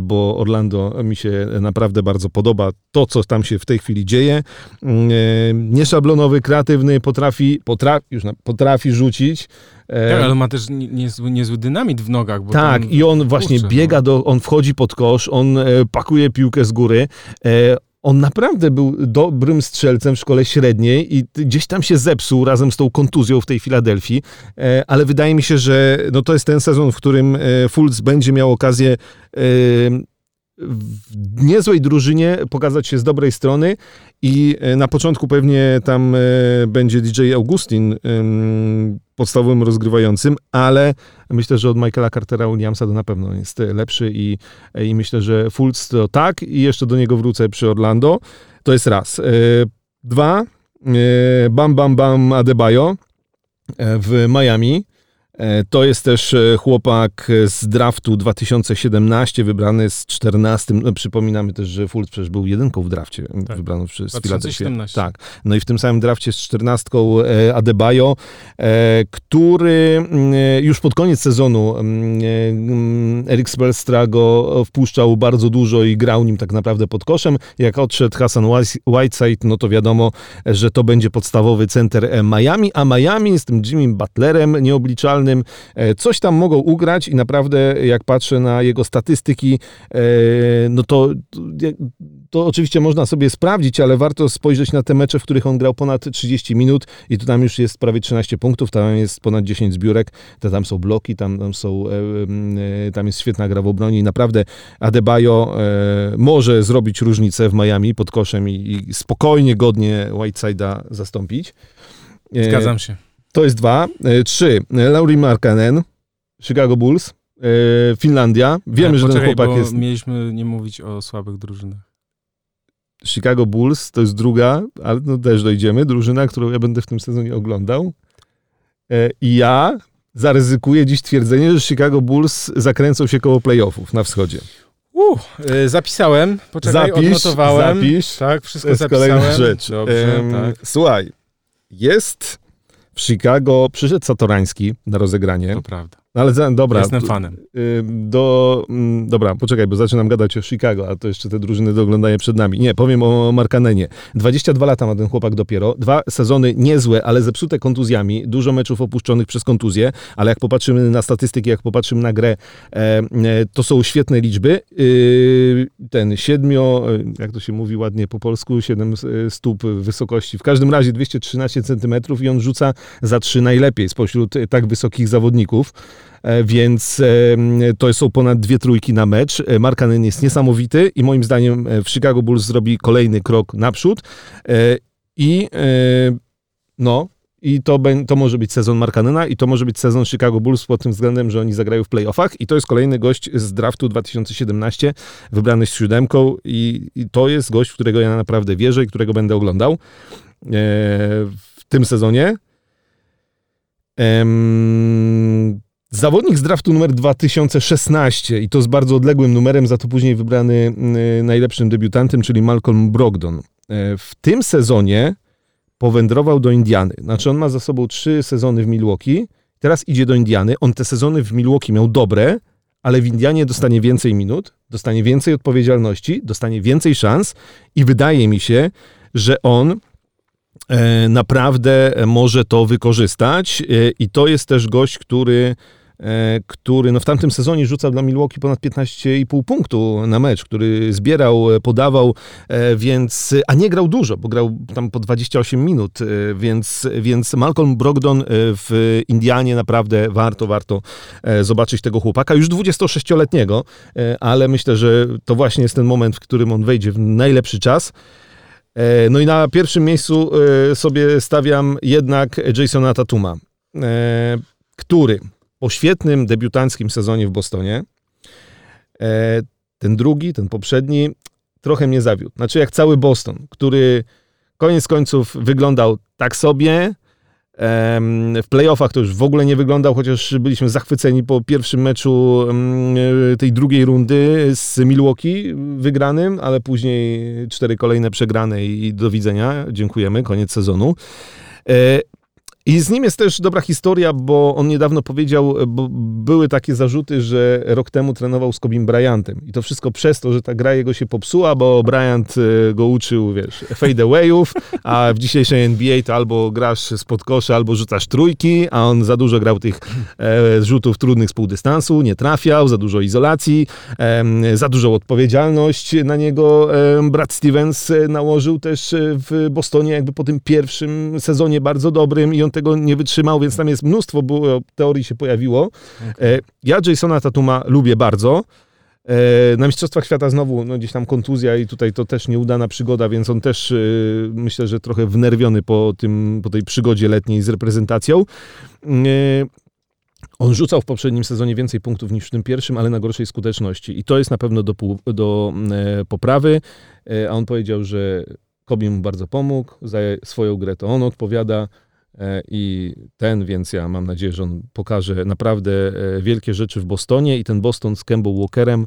bo Orlando mi się naprawdę bardzo podoba to, co tam się w tej chwili dzieje. Mm, e, nieszablonowy, kreatywny, potrafi, potrafi, już potrafi rzucić. E, tak, ale ma też niezły, niezły dynamit w nogach. tak, i on właśnie kurczę, biega, no. do, on wchodzi pod kosz, on e, pakuje piłkę z góry. On naprawdę był dobrym strzelcem w szkole średniej i gdzieś tam się zepsuł razem z tą kontuzją w tej Filadelfii, ale wydaje mi się, że no to jest ten sezon, w którym Fultz będzie miał okazję w niezłej drużynie pokazać się z dobrej strony i e, na początku pewnie tam e, będzie DJ Augustin podstawowym rozgrywającym, ale myślę, że od Michaela Cartera Williamsa to na pewno jest lepszy i, i myślę, że Fultz to tak i jeszcze do niego wrócę przy Orlando. To jest raz. E, dwa, Bam Bam Bam Adebayo w Miami. E, to jest też e, chłopak z draftu 2017, wybrany z 14. No, przypominamy też, że Fultz przecież był jedynką w drafcie, tak. wybrany przez Philadelphia. Tak. No i w tym samym drafcie z 14 e, Adebayo, który mm, już pod koniec sezonu mm, Eric Spelstra go wpuszczał bardzo dużo i grał nim tak naprawdę pod koszem. Jak odszedł Hassan Whiteside, no to wiadomo, że to będzie podstawowy center Miami, a Miami z tym Jimmy Butlerem nieobliczalnym E, coś tam mogą ugrać i naprawdę jak patrzę na jego statystyki, e, no to, to oczywiście można sobie sprawdzić, ale warto spojrzeć na te mecze, w których on grał ponad 30 minut i tu tam już jest prawie 13 punktów, tam jest ponad 10 zbiórek, to tam są bloki, tam, tam są, e, tam jest świetna gra w obronie i naprawdę Adebayo może zrobić różnicę w Miami pod koszem i, i spokojnie, godnie Whiteside'a zastąpić. Zgadzam się. To jest dwa. E, trzy. Laurie Markkanen, Chicago Bulls. Finlandia. Wiemy, że ten chłopak jest... mieliśmy nie mówić o słabych drużynach. Chicago Bulls to jest druga, ale no też dojdziemy, drużyna, którą ja będę w tym sezonie oglądał. I ja zaryzykuję dziś twierdzenie, że Chicago Bulls zakręcą się koło playoffów na wschodzie. Uh, zapisałem, poczekaj, zapisz, odnotowałem. Zapisz, tak, wszystko to jest zapisałem. kolejna rzecz. Dobrze, um, tak. Słuchaj, jest w Chicago, przyszedł Satorański na rozegranie. To prawda. No ale za, dobra. Jestem fanem. Do, mm, dobra, poczekaj, bo zaczynam gadać o Chicago, a to jeszcze te drużyny do oglądania przed nami. Nie, powiem o Markanenie. 22 lata ma ten chłopak dopiero. Dwa sezony niezłe, ale zepsute kontuzjami. Dużo meczów opuszczonych przez kontuzję, ale jak popatrzymy na statystyki, jak popatrzymy na grę, e, e, to są świetne liczby. E, ten siedmio, jak to się mówi ładnie po polsku, siedem stóp wysokości. W każdym razie 213 centymetrów i on rzuca za trzy najlepiej spośród tak wysokich zawodników. E, więc e, to są ponad dwie trójki na mecz. E, Markanen jest niesamowity i moim zdaniem w Chicago Bulls zrobi kolejny krok naprzód i no, i to, to może być sezon Markanena i to może być sezon Chicago Bulls pod tym względem, że oni zagrają w playoffach i to jest kolejny gość z draftu 2017, wybrany z siódemką i, i to jest gość, w którego ja naprawdę wierzę i którego będę oglądał w tym sezonie. Zawodnik z draftu numer 2016 i to z bardzo odległym numerem, za to później wybrany y, najlepszym debiutantem, czyli Malcolm Brogdon. E, w tym sezonie powędrował do Indiany. Znaczy on ma za sobą trzy sezony w Milwaukee, teraz idzie do Indiany. On te sezony w Milwaukee miał dobre, ale w Indianie dostanie więcej minut, dostanie więcej odpowiedzialności, dostanie więcej szans i wydaje mi się, że on e, naprawdę może to wykorzystać e, i to jest też gość, który który no w tamtym sezonie rzucał dla Milwaukee ponad 15,5 punktu na mecz, który zbierał, e, podawał, e, więc, a nie grał dużo, bo grał tam po 28 minut, więc, więc Malcolm Brogdon w Indianie naprawdę warto, warto zobaczyć tego chłopaka, już 26-letniego, ale myślę, że to właśnie jest ten moment, w którym on wejdzie w najlepszy czas. No i na pierwszym miejscu sobie stawiam jednak Jasona Tatuma, który po świetnym debiutanckim sezonie w Bostonie, e, ten drugi, ten poprzedni, trochę mnie zawiódł. Znaczy jak cały Boston, który koniec końców wyglądał tak sobie, w playoffach to już w ogóle nie wyglądał, chociaż byliśmy zachwyceni po pierwszym meczu e, tej drugiej rundy z Milwaukee wygranym, ale później cztery kolejne przegrane i do widzenia. Dziękujemy, koniec sezonu. E, i z nim jest też dobra historia, bo on niedawno powiedział, bo były takie zarzuty, że rok temu trenował z Kobim Bryantem. I to wszystko przez to, że ta gra jego się popsuła, bo Bryant e, go uczył, wiesz, fadeawayów, a w dzisiejszej NBA to albo grasz spod kosza, albo rzucasz trójki, a on za dużo grał tych e, rzutów trudnych z półdystansu, nie trafiał, za dużo izolacji, e, za dużą odpowiedzialność na niego e, Stevens e, nałożył też w Bostonie jakby po tym pierwszym sezonie bardzo dobrym i on tego nie wytrzymał, więc tam jest mnóstwo było, teorii się pojawiło. Okay. E, ja Jasona Tatuma lubię bardzo. E, na Mistrzostwach Świata znowu no, gdzieś tam kontuzja i tutaj to też nieudana przygoda, więc on też e, myślę, że trochę wnerwiony po, tym, po tej przygodzie letniej z reprezentacją. On rzucał w poprzednim sezonie więcej punktów niż w tym pierwszym, ale na gorszej skuteczności. I to jest na pewno do, do poprawy. A on powiedział, że Kobi mu bardzo pomógł, za swoją grę to on odpowiada. E, i ten, więc ja mam nadzieję, że on pokaże naprawdę e, wielkie rzeczy w Bostonie i ten Boston z Kemba Walkerem.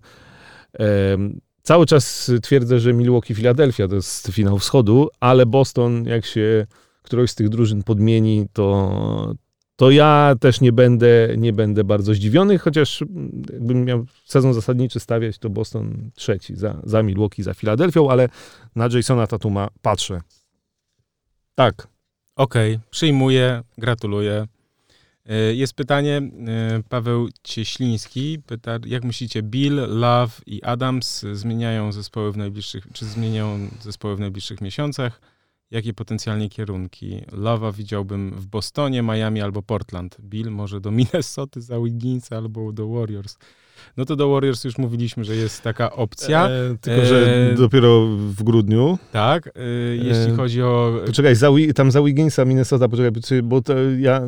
E, cały czas twierdzę, że Milwaukee Philadelphia to jest finał wschodu, ale Boston, jak się którąś z tych drużyn podmieni, to, to ja też nie będę, nie będę bardzo zdziwiony, chociaż jakbym miał sezon zasadniczy stawiać, to Boston trzeci za, za Milwaukee, za Filadelfią, ale na Jasona Tatuma patrzę. Tak, Okej, okay, przyjmuję, gratuluję. E, jest pytanie, e, Paweł Cieśliński pyta, jak myślicie, Bill, Love i Adams zmieniają zespoły w najbliższych, czy zmieniają zespoły w najbliższych miesiącach? Jakie potencjalnie kierunki? Love'a widziałbym w Bostonie, Miami albo Portland. Bill może do Minnesoty za Wigginsa albo do Warriors. No to do Warriors już mówiliśmy, że jest taka opcja. E, tylko, że e, dopiero w grudniu. Tak, e, jeśli e, chodzi o... Poczekaj, za, tam za Wigginsa Minnesota, poczekaj, bo to ja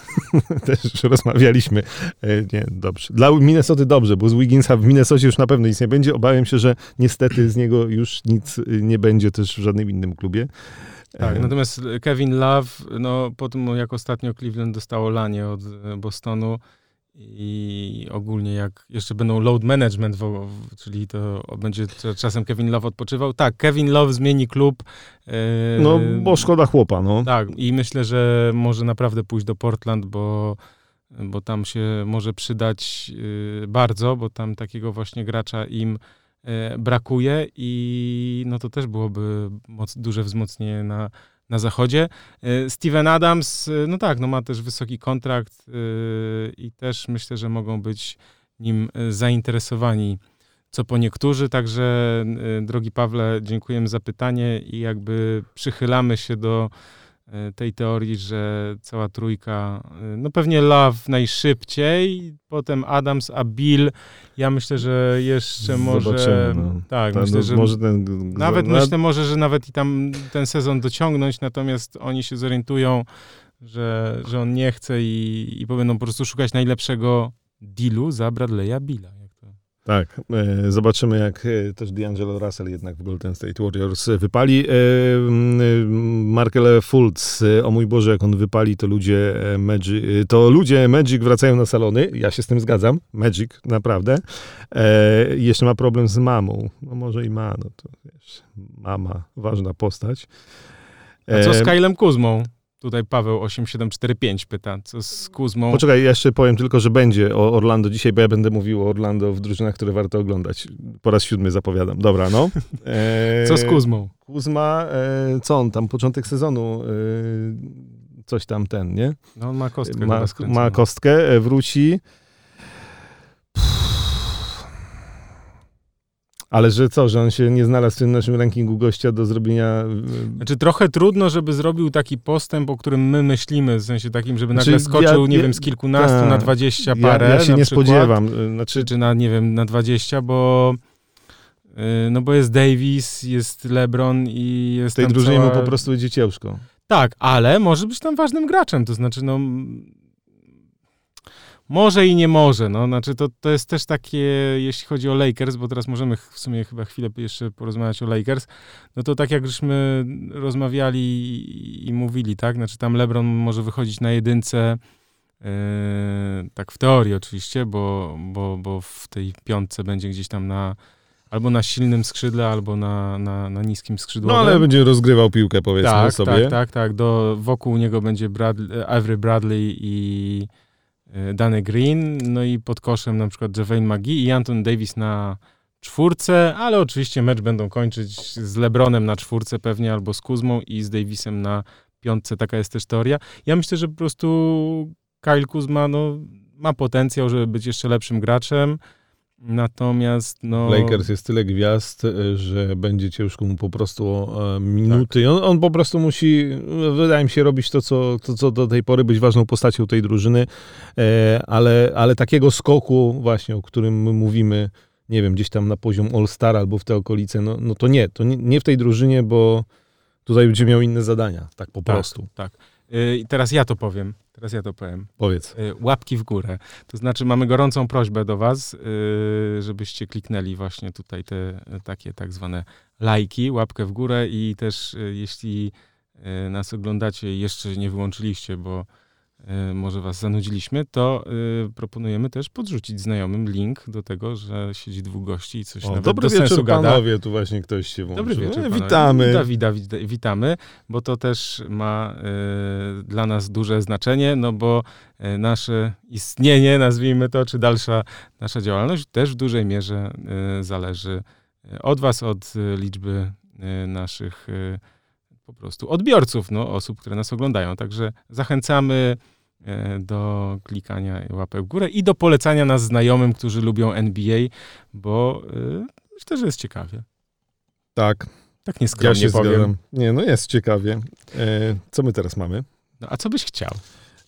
też rozmawialiśmy. E, nie, dobrze. Dla Minnesoty dobrze, bo z Wigginsa w Minnesocie już na pewno nic nie będzie. Obawiam się, że niestety z niego już nic nie będzie też w żadnym innym klubie. Tak, natomiast Kevin Love, no po tym jak ostatnio Cleveland dostało lanie od Bostonu i ogólnie jak jeszcze będą load management, czyli to będzie czasem Kevin Love odpoczywał. Tak, Kevin Love zmieni klub. E, no, bo szkoda chłopa, no. Tak, i myślę, że może naprawdę pójść do Portland, bo bo tam się może przydać y, bardzo, bo tam takiego właśnie gracza im e, brakuje i no to też byłoby moc, duże wzmocnienie na, na zachodzie. E, Steven Adams, e, no tak, no ma też wysoki kontrakt i też myślę, że mogą być nim zainteresowani co po niektórzy. Także, drogi Pawle, dziękujemy za pytanie i jakby przychylamy się do E, tej teorii, że cała trójka, e, no pewnie Love najszybciej, potem Adams, a Bill, ja myślę, że jeszcze może... No. Tak, Ta, myślę, no, że... Może ten, nawet na... myślę może, że nawet i tam ten sezon dociągnąć, natomiast oni się zorientują, że, że on nie chce i, i będą po prostu szukać najlepszego dealu za Bradley'a Billa. Tak, e, zobaczymy jak e, też D'Angelo Russell jednak w Golden State Warriors wypali. E, Markel Fultz, o mój Boże, jak on wypali, to ludzie Magic, to ludzie Magic wracają na salony, ja się z tym zgadzam, Magic, naprawdę. Jeszcze ma problem z mamą, no może i ma, no to wiesz, mama, ważna postać. A co z Kylem Kuzmą? Tutaj Paweł 8745 pyta, co z Kuzmą. Poczekaj, ja jeszcze powiem tylko, że będzie o Orlando dzisiaj, bo ja będę mówił o Orlando w drużynach, które warto oglądać. Po raz siódmy zapowiadam. Dobra, no. E, co z Kuzmą? Kuzma, e, co on tam, początek sezonu, e, coś tam ten, nie? No on ma kostkę. Ma, ma kostkę, e, wróci. Ale że co, że on się nie znalazł w tym naszym rankingu gościa do zrobienia... Znaczy trochę trudno, żeby zrobił taki postęp, o którym my myślimy, w sensie takim, żeby nagle znaczy, skoczył, ja, nie ja, wiem, z kilkunastu ta, na dwadzieścia parę. Ja, ja się nie przykład, spodziewam. Znaczy, czy na, nie wiem, na dwadzieścia, bo... Y, no bo jest Davis, jest LeBron i jest W tej drużynie cała... mu po prostu idzie ciężko. Tak, ale może być tam ważnym graczem, to znaczy no może i nie może, no, znaczy to, to jest też takie, jeśli chodzi o Lakers, bo teraz możemy w sumie chyba chwilę jeszcze porozmawiać o Lakers, no to tak jak żeśmy rozmawiali i, mówili, tak, znaczy tam LeBron może wychodzić na jedynce, yy, tak w teorii oczywiście, bo, bo, bo w tej piątce będzie gdzieś tam na albo na silnym skrzydle, albo na, na, na niskim skrzydłowym. No ale będzie rozgrywał piłkę, powiedzmy tak, sobie. Tak, tak, tak. Do, wokół niego będzie Bradley, Avery Bradley i E, Dany Green, no i pod koszem na przykład Javale McGee i Anton Davis na czwórce, ale oczywiście mecz będą kończyć z LeBronem na czwórce pewnie, albo z Kuzmą i z Davisem na piątce, taka jest też teoria. Ja myślę, że po prostu Kyle Kuzma no, ma potencjał, żeby być jeszcze lepszym graczem, Natomiast no... Lakers jest tyle gwiazd, e, że będzie ciężko mu po prostu e, minuty. Tak. On, on, po prostu musi, wydaje mi się, robić to co, to, co do tej pory, być ważną postacią tej drużyny, e, ale, ale takiego skoku właśnie, o którym my mówimy, nie wiem, gdzieś tam na poziom All-Star albo w te okolice, no, no to nie, to nie, nie w tej drużynie, bo tutaj będzie miał inne zadania, tak po tak, prostu. Tak. I teraz ja to powiem. Teraz ja to powiem. Powiedz. Y, łapki w górę. To znaczy mamy gorącą prośbę do was, y, żebyście kliknęli właśnie tutaj te takie tak zwane lajki, łapkę w górę i też y, jeśli nas oglądacie i jeszcze nie wyłączyliście, bo może was zanudziliśmy, to y, proponujemy też podrzucić znajomym link do tego, że siedzi dwóch gości i coś o, nawet dobry do sensu wieczór, gada. panowie, tu właśnie ktoś się włączył. Dobry wieczór, no, witamy. Dawida, witamy, bo to też ma dla nas duże znaczenie, no bo nasze istnienie, nazwijmy to, czy dalsza nasza działalność też w dużej mierze zależy od was, od liczby naszych po prostu odbiorców, no, osób, które nas oglądają. Także zachęcamy E, do klikania łapek w górę i do polecania nas znajomym, którzy lubią NBA, bo e, myślę, że jest ciekawie. Tak. Tak nieskromnie ja się powiem. Zgadzam. Nie, no jest ciekawie. E, co my teraz mamy? No, a co byś chciał?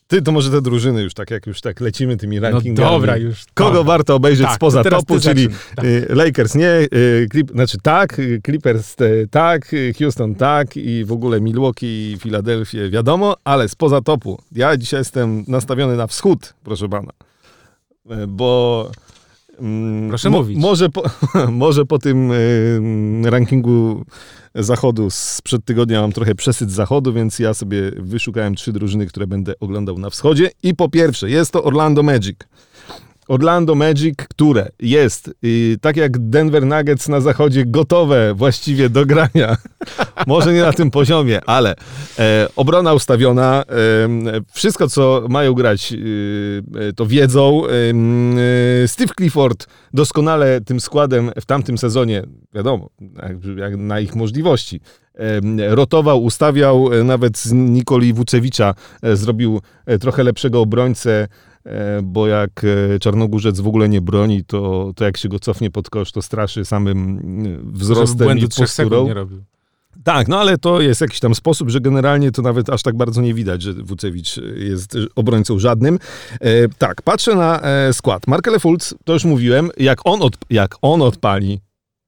Ty, to może te drużyny już tak, jak już tak lecimy tymi no rankingami. No dobra, już. Kogo dobra. warto obejrzeć tak, spoza topu, czyli tak. Lakers nie, Clip, znaczy tak, Clippers tak, Houston tak i w ogóle Milwaukee i Filadelfię wiadomo, ale spoza topu. Ja dzisiaj jestem nastawiony na wschód, proszę pana. Bo Proszę mo mówić. Może po, może po tym y, rankingu zachodu sprzed tygodnia mam trochę przesyt zachodu, więc ja sobie wyszukałem trzy drużyny, które będę oglądał na wschodzie. I po pierwsze, jest to Orlando Magic. Orlando Magic, które jest, y, tak jak Denver Nuggets na zachodzie, gotowe właściwie do grania. Może nie na tym poziomie, ale e, obrona ustawiona. E, wszystko, co mają grać, y, to wiedzą. E, Steve Clifford doskonale tym składem w tamtym sezonie, wiadomo, jak, jak na ich możliwości, rotował, ustawiał, e, nawet z Nikoli Wucewicza e, zrobił e, trochę lepszego obrońcę E, bo jak e, Czarnogórzec w ogóle nie broni, to, to jak się go cofnie pod kosz, to straszy samym e, wzrostem i posturą. nie robił. Tak, no ale to jest jakiś tam sposób, że generalnie to nawet aż tak bardzo nie widać, że Wucewicz jest obrońcą żadnym. E, tak, patrzę na e, skład. Markele Fultz, to już mówiłem, jak on, od, jak on odpali,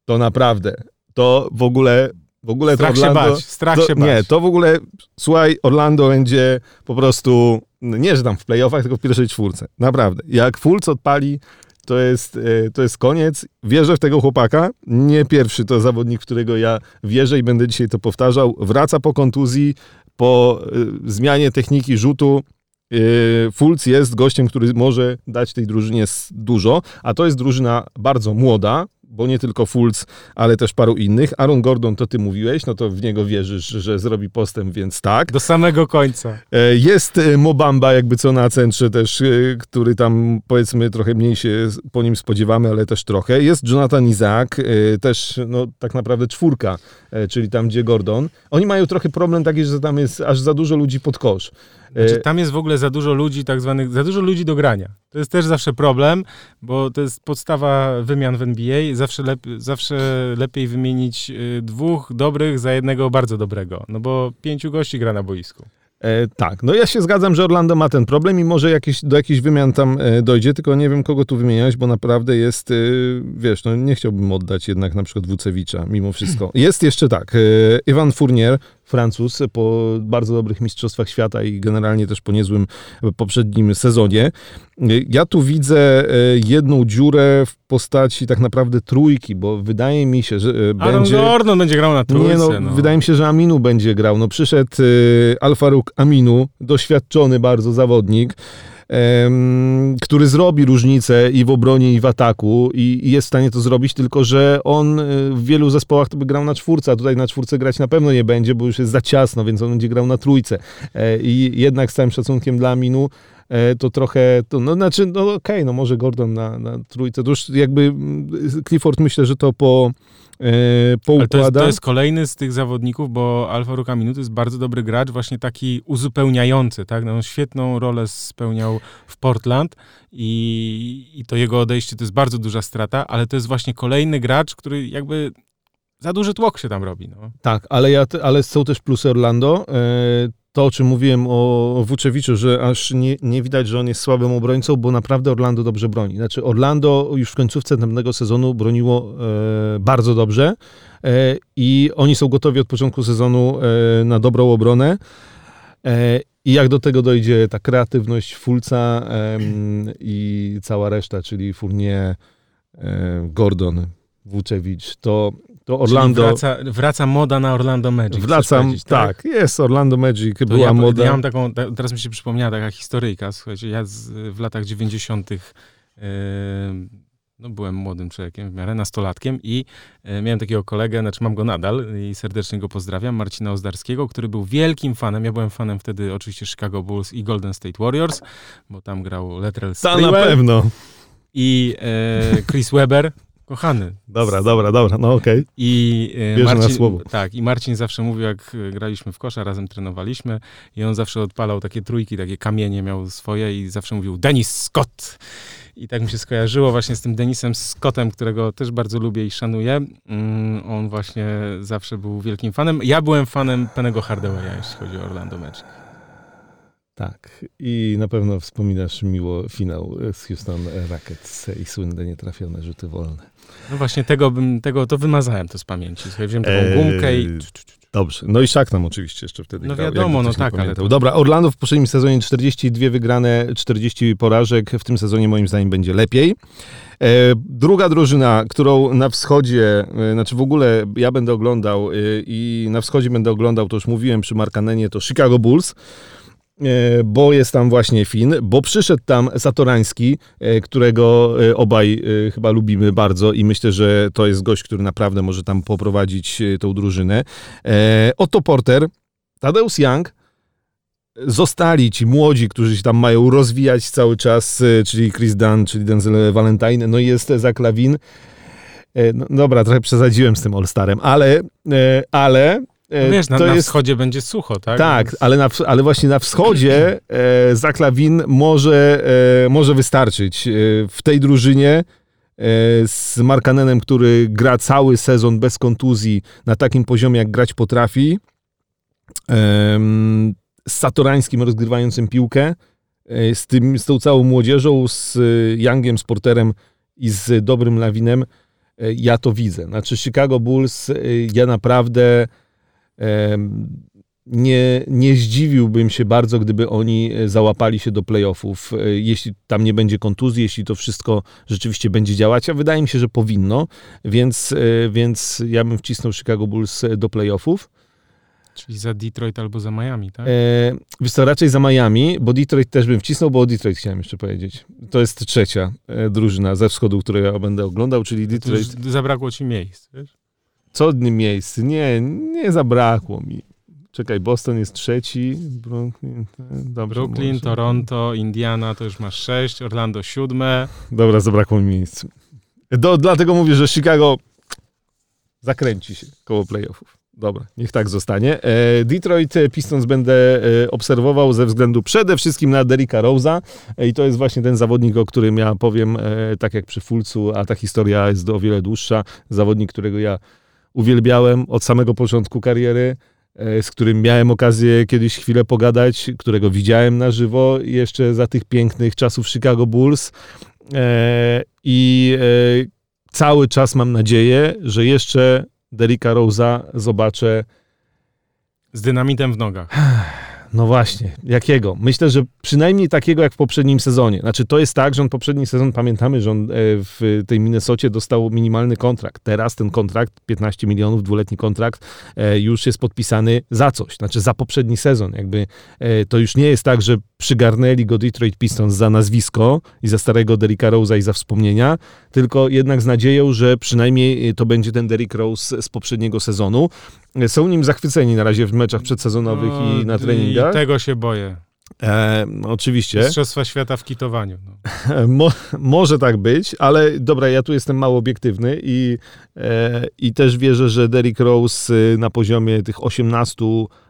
to naprawdę, to w ogóle w ogóle strach to Orlando, się bać, strach to, się bać. Nie, to w ogóle, słuchaj, Orlando będzie po prostu, nie że tam w playoffach, tylko w pierwszej czwórce. Naprawdę. Jak Fulc odpali, to jest, e, to jest koniec. Wierzę w tego chłopaka. Nie pierwszy to zawodnik, w którego ja wierzę i będę dzisiaj to powtarzał. Wraca po kontuzji, po y, zmianie techniki rzutu. Y, Fulc jest gościem, który może dać tej drużynie dużo, a to jest drużyna bardzo młoda, bo nie tylko Fulc, ale też paru innych. Aaron Gordon, to ty mówiłeś, no to w niego wierzysz, że zrobi postęp, więc tak. Do samego końca. E, jest e, Mobamba, jakby co na centrze też, e, który tam powiedzmy trochę mniej się po nim spodziewamy, ale też trochę. Jest Jonathan Isaac, też no tak naprawdę czwórka, czyli tam gdzie Gordon. Oni mają trochę problem taki, że tam jest aż za dużo ludzi pod kosz. Znaczy, tam jest w ogóle za dużo ludzi, tak zwanych, za dużo ludzi do grania. To jest też zawsze problem, bo to jest podstawa wymian w NBA. Zawsze, lep, zawsze lepiej wymienić y, dwóch dobrych za jednego bardzo dobrego, no bo pięciu gości gra na boisku. E, tak, no ja się zgadzam, że Orlando ma ten problem i może jakieś, do jakichś wymian tam e, dojdzie, tylko nie wiem kogo tu wymieniać, bo naprawdę jest, e, wiesz, no nie chciałbym oddać jednak na przykład Wucewicza mimo wszystko. Jest jeszcze tak, e, Iwan Fournier, Francuz, po bardzo dobrych mistrzostwach świata i generalnie też po niezłym poprzednim sezonie. Ja tu widzę e, jedną dziurę w postaci tak naprawdę trójki, bo wydaje mi się, że e, Aaron będzie... Gordon będzie grał na trójce. Nie, no, no. Wydaje mi się, że Aminu będzie grał. No przyszedł e, Alfaruk Aminu, doświadczony bardzo zawodnik, który zrobi różnicę i w obronie, i w ataku i, jest w stanie to zrobić, tylko że on w wielu zespołach to by grał na czwórce, a tutaj na czwórce grać na pewno nie będzie, bo już jest za ciasno, więc on będzie grał na trójce. I jednak z całym szacunkiem dla Aminu, E, to trochę, to, no znaczy, no okej, okay, no może Gordon na, na trójce, to już jakby Clifford myślę, że to po, e, poukłada. to jest, to jest, kolejny z tych zawodników, bo Alfa Rukaminu to jest bardzo dobry gracz, właśnie taki uzupełniający, tak? No, świetną rolę spełniał w Portland i, i to jego odejście to jest bardzo duża strata, ale to jest właśnie kolejny gracz, który jakby za duży tłok się tam robi. No. Tak, ale, ja, ale są też plusy Orlando. To, o czym mówiłem o Wuczewiczu, że aż nie, nie widać, że on jest słabym obrońcą, bo naprawdę Orlando dobrze broni. Znaczy Orlando już w końcówce następnego sezonu broniło e, bardzo dobrze e, i oni są gotowi od początku sezonu e, na dobrą obronę. E, I jak do tego dojdzie ta kreatywność Fulca i cała reszta, czyli Fournier, e, Gordon, Wuczewicz, to to Orlando... Wraca, wraca, moda na Orlando Magic. Wracam, tak? tak? jest Orlando Magic, była ja, moda. Ja mam taką, teraz mi się przypomniała taka historyjka, słuchajcie, ja z, w latach 90 yy, no byłem młodym człowiekiem, w miarę nastolatkiem i yy, miałem takiego kolegę, znaczy mam go nadal i serdecznie go pozdrawiam, Marcina Ozdarskiego, który był wielkim fanem, ja byłem fanem wtedy oczywiście Chicago Bulls i Golden State Warriors, bo tam grał Latrell Sprewell. To na pewno. I yy, Chris Webber, Kochany. Dobra, dobra, dobra, no okej. Okay. I e, Marcin, na słowo. Tak, i Marcin zawsze mówił, jak e, graliśmy w kosza, razem trenowaliśmy i on zawsze odpalał takie trójki, takie kamienie miał swoje i zawsze mówił Denis Scott. I tak mi się skojarzyło właśnie z tym Denisem Scottem, którego też bardzo lubię i szanuję. Mm, on właśnie zawsze był wielkim fanem. Ja byłem fanem Penego Hardawaya, jeśli chodzi o Orlando Magic. Tak. I na pewno wspominasz miło finał z Houston Rockets i słynne nietrafione rzuty wolne. No właśnie tego, bym, tego to wymazałem to z pamięci. Wziąłem taką eee, gumkę i... Dobrze. No i Szak nam oczywiście jeszcze wtedy No grał, wiadomo, no tak, ale... To... Dobra, Orlando w poprzednim sezonie 42 wygrane, 40 porażek. W tym sezonie moim zdaniem będzie lepiej. E, druga drużyna, którą na wschodzie, e, znaczy w ogóle ja będę oglądał e, i na wschodzie będę oglądał, to już mówiłem przy Markanenie, to Chicago Bulls. E, bo jest tam właśnie Fin, bo przyszedł tam Satorański, e, którego e, obaj chyba lubimy bardzo i myślę, że to jest gość, który naprawdę może tam poprowadzić tą drużynę. Otto Porter, Tadeusz Young, zostali ci młodzi, którzy się tam mają rozwijać cały czas, czyli Chris Dunn, czyli Denzel Valentine, no i jest Zach. No, dobra, trochę przesadziłem z tym All-Starem, ale, ale no e, wiesz, na, na jest... wschodzie będzie sucho, tak? Tak, ale, na, ale właśnie na wschodzie e, Zaklawin może, e, może wystarczyć. E, w tej drużynie e, z Markanenem, który gra cały sezon bez kontuzji na takim poziomie, jak grać potrafi, z Satorańskim rozgrywającym piłkę, e, z, tym, z tą całą młodzieżą, z Youngiem, z Porterem i z dobrym Lawinem, ja to widzę. Znaczy Chicago Bulls, ja naprawdę nie, nie zdziwiłbym się bardzo, gdyby oni e, załapali się do playoffów, e, jeśli tam nie będzie kontuzji, jeśli to wszystko rzeczywiście będzie działać, a wydaje mi się, że powinno, więc, e, więc ja bym wcisnął Chicago Bulls do playoffów. Czyli za Detroit albo za Miami, tak? E, wiesz co, raczej za Miami, bo Detroit też bym wcisnął, bo o Detroit chciałem jeszcze powiedzieć. To jest trzecia drużyna ze wschodu, którą ja będę oglądał, czyli Detroit. zabrakło ci miejsc, wiesz? Co dni miejsc? Nie, nie zabrakło mi. Czekaj, Boston jest trzeci, Brooklyn, dobrze, Brooklyn może. Toronto, Indiana to już masz sześć, Orlando siódme. Dobra, zabrakło mi miejsc. Do, dlatego mówię, że Chicago zakręci się koło playoffów. Dobra, niech tak zostanie. E, Detroit Pistons będę e, obserwował ze względu przede wszystkim na Derricka Rose'a e, i to jest właśnie ten zawodnik, o którym ja powiem, tak jak przy Fulcu, a ta historia jest o wiele dłuższa. Zawodnik, którego ja uwielbiałem od samego początku kariery, e, z którym miałem okazję kiedyś chwilę pogadać, którego widziałem na żywo jeszcze za tych pięknych czasów Chicago Bulls. E, I e, cały czas mam nadzieję, że jeszcze Derricka Rose'a zobaczę. Z dynamitem w nogach. No właśnie, jakiego? Myślę, że przynajmniej takiego jak w poprzednim sezonie. Znaczy, to jest tak, że on poprzedni sezon, pamiętamy, że on e, w tej Minnesocie dostał minimalny kontrakt. Teraz ten kontrakt, 15 milionów, dwuletni kontrakt, e, już jest podpisany za coś. Znaczy, za poprzedni sezon. Jakby e, to już nie jest tak, że przygarnęli go Detroit Pistons za nazwisko i za starego Derricka Rose'a i za wspomnienia, tylko jednak z nadzieją, że przynajmniej to będzie ten Derrick Rose z poprzedniego sezonu. Są nim zachwyceni na razie w meczach przedsezonowych no, i na treningach. I tego się boję. E, oczywiście. Mistrzostwa świata w kitowaniu. No. Mo, może tak być, ale dobra, ja tu jestem mało obiektywny i, e, i też wierzę, że Derrick Rose y, na poziomie tych 18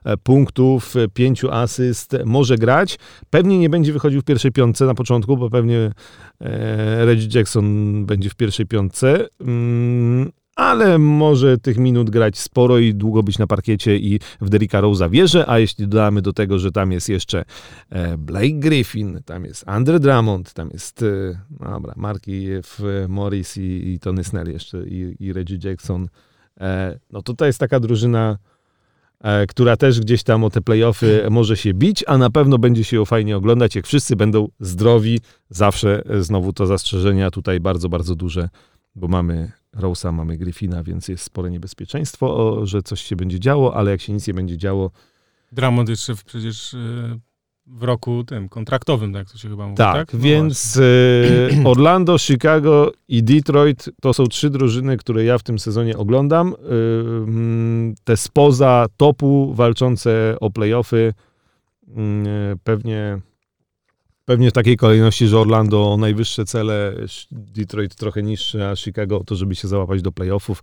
e, punktów, 5 asyst może grać. Pewnie nie będzie wychodził w pierwszej piątce na początku, bo pewnie e, Reggie Jackson będzie w pierwszej piątce. Mm, ale może tych minut grać sporo i długo być na parkiecie i w Derricka Rose'a wierzę, a jeśli dodamy do tego, że tam jest jeszcze e, Blake Griffin, tam jest Andre Drummond, tam jest e, dobra, Marki Morris i, i Tony Snell jeszcze i, i Reggie Jackson, e, no to to jest taka drużyna, która też gdzieś tam o te playoffy może się bić, a na pewno będzie się ją fajnie oglądać, jak wszyscy będą zdrowi. Zawsze znowu to zastrzeżenia tutaj bardzo, bardzo duże, bo mamy Rose'a, mamy Griffina, więc jest spore niebezpieczeństwo, że coś się będzie działo, ale jak się nic nie będzie działo... Dramont jeszcze przecież y, w roku tym kontraktowym, tak to się chyba mówi, tak? tak? No więc y, Orlando, Chicago i Detroit to są trzy drużyny, które ja w tym sezonie oglądam. Y, mm, te spoza topu walczące o playoffy pewnie Pewnie w takiej kolejności, że Orlando najwyższe cele, Detroit trochę niższe, a Chicago to, żeby się załapać do playoffów.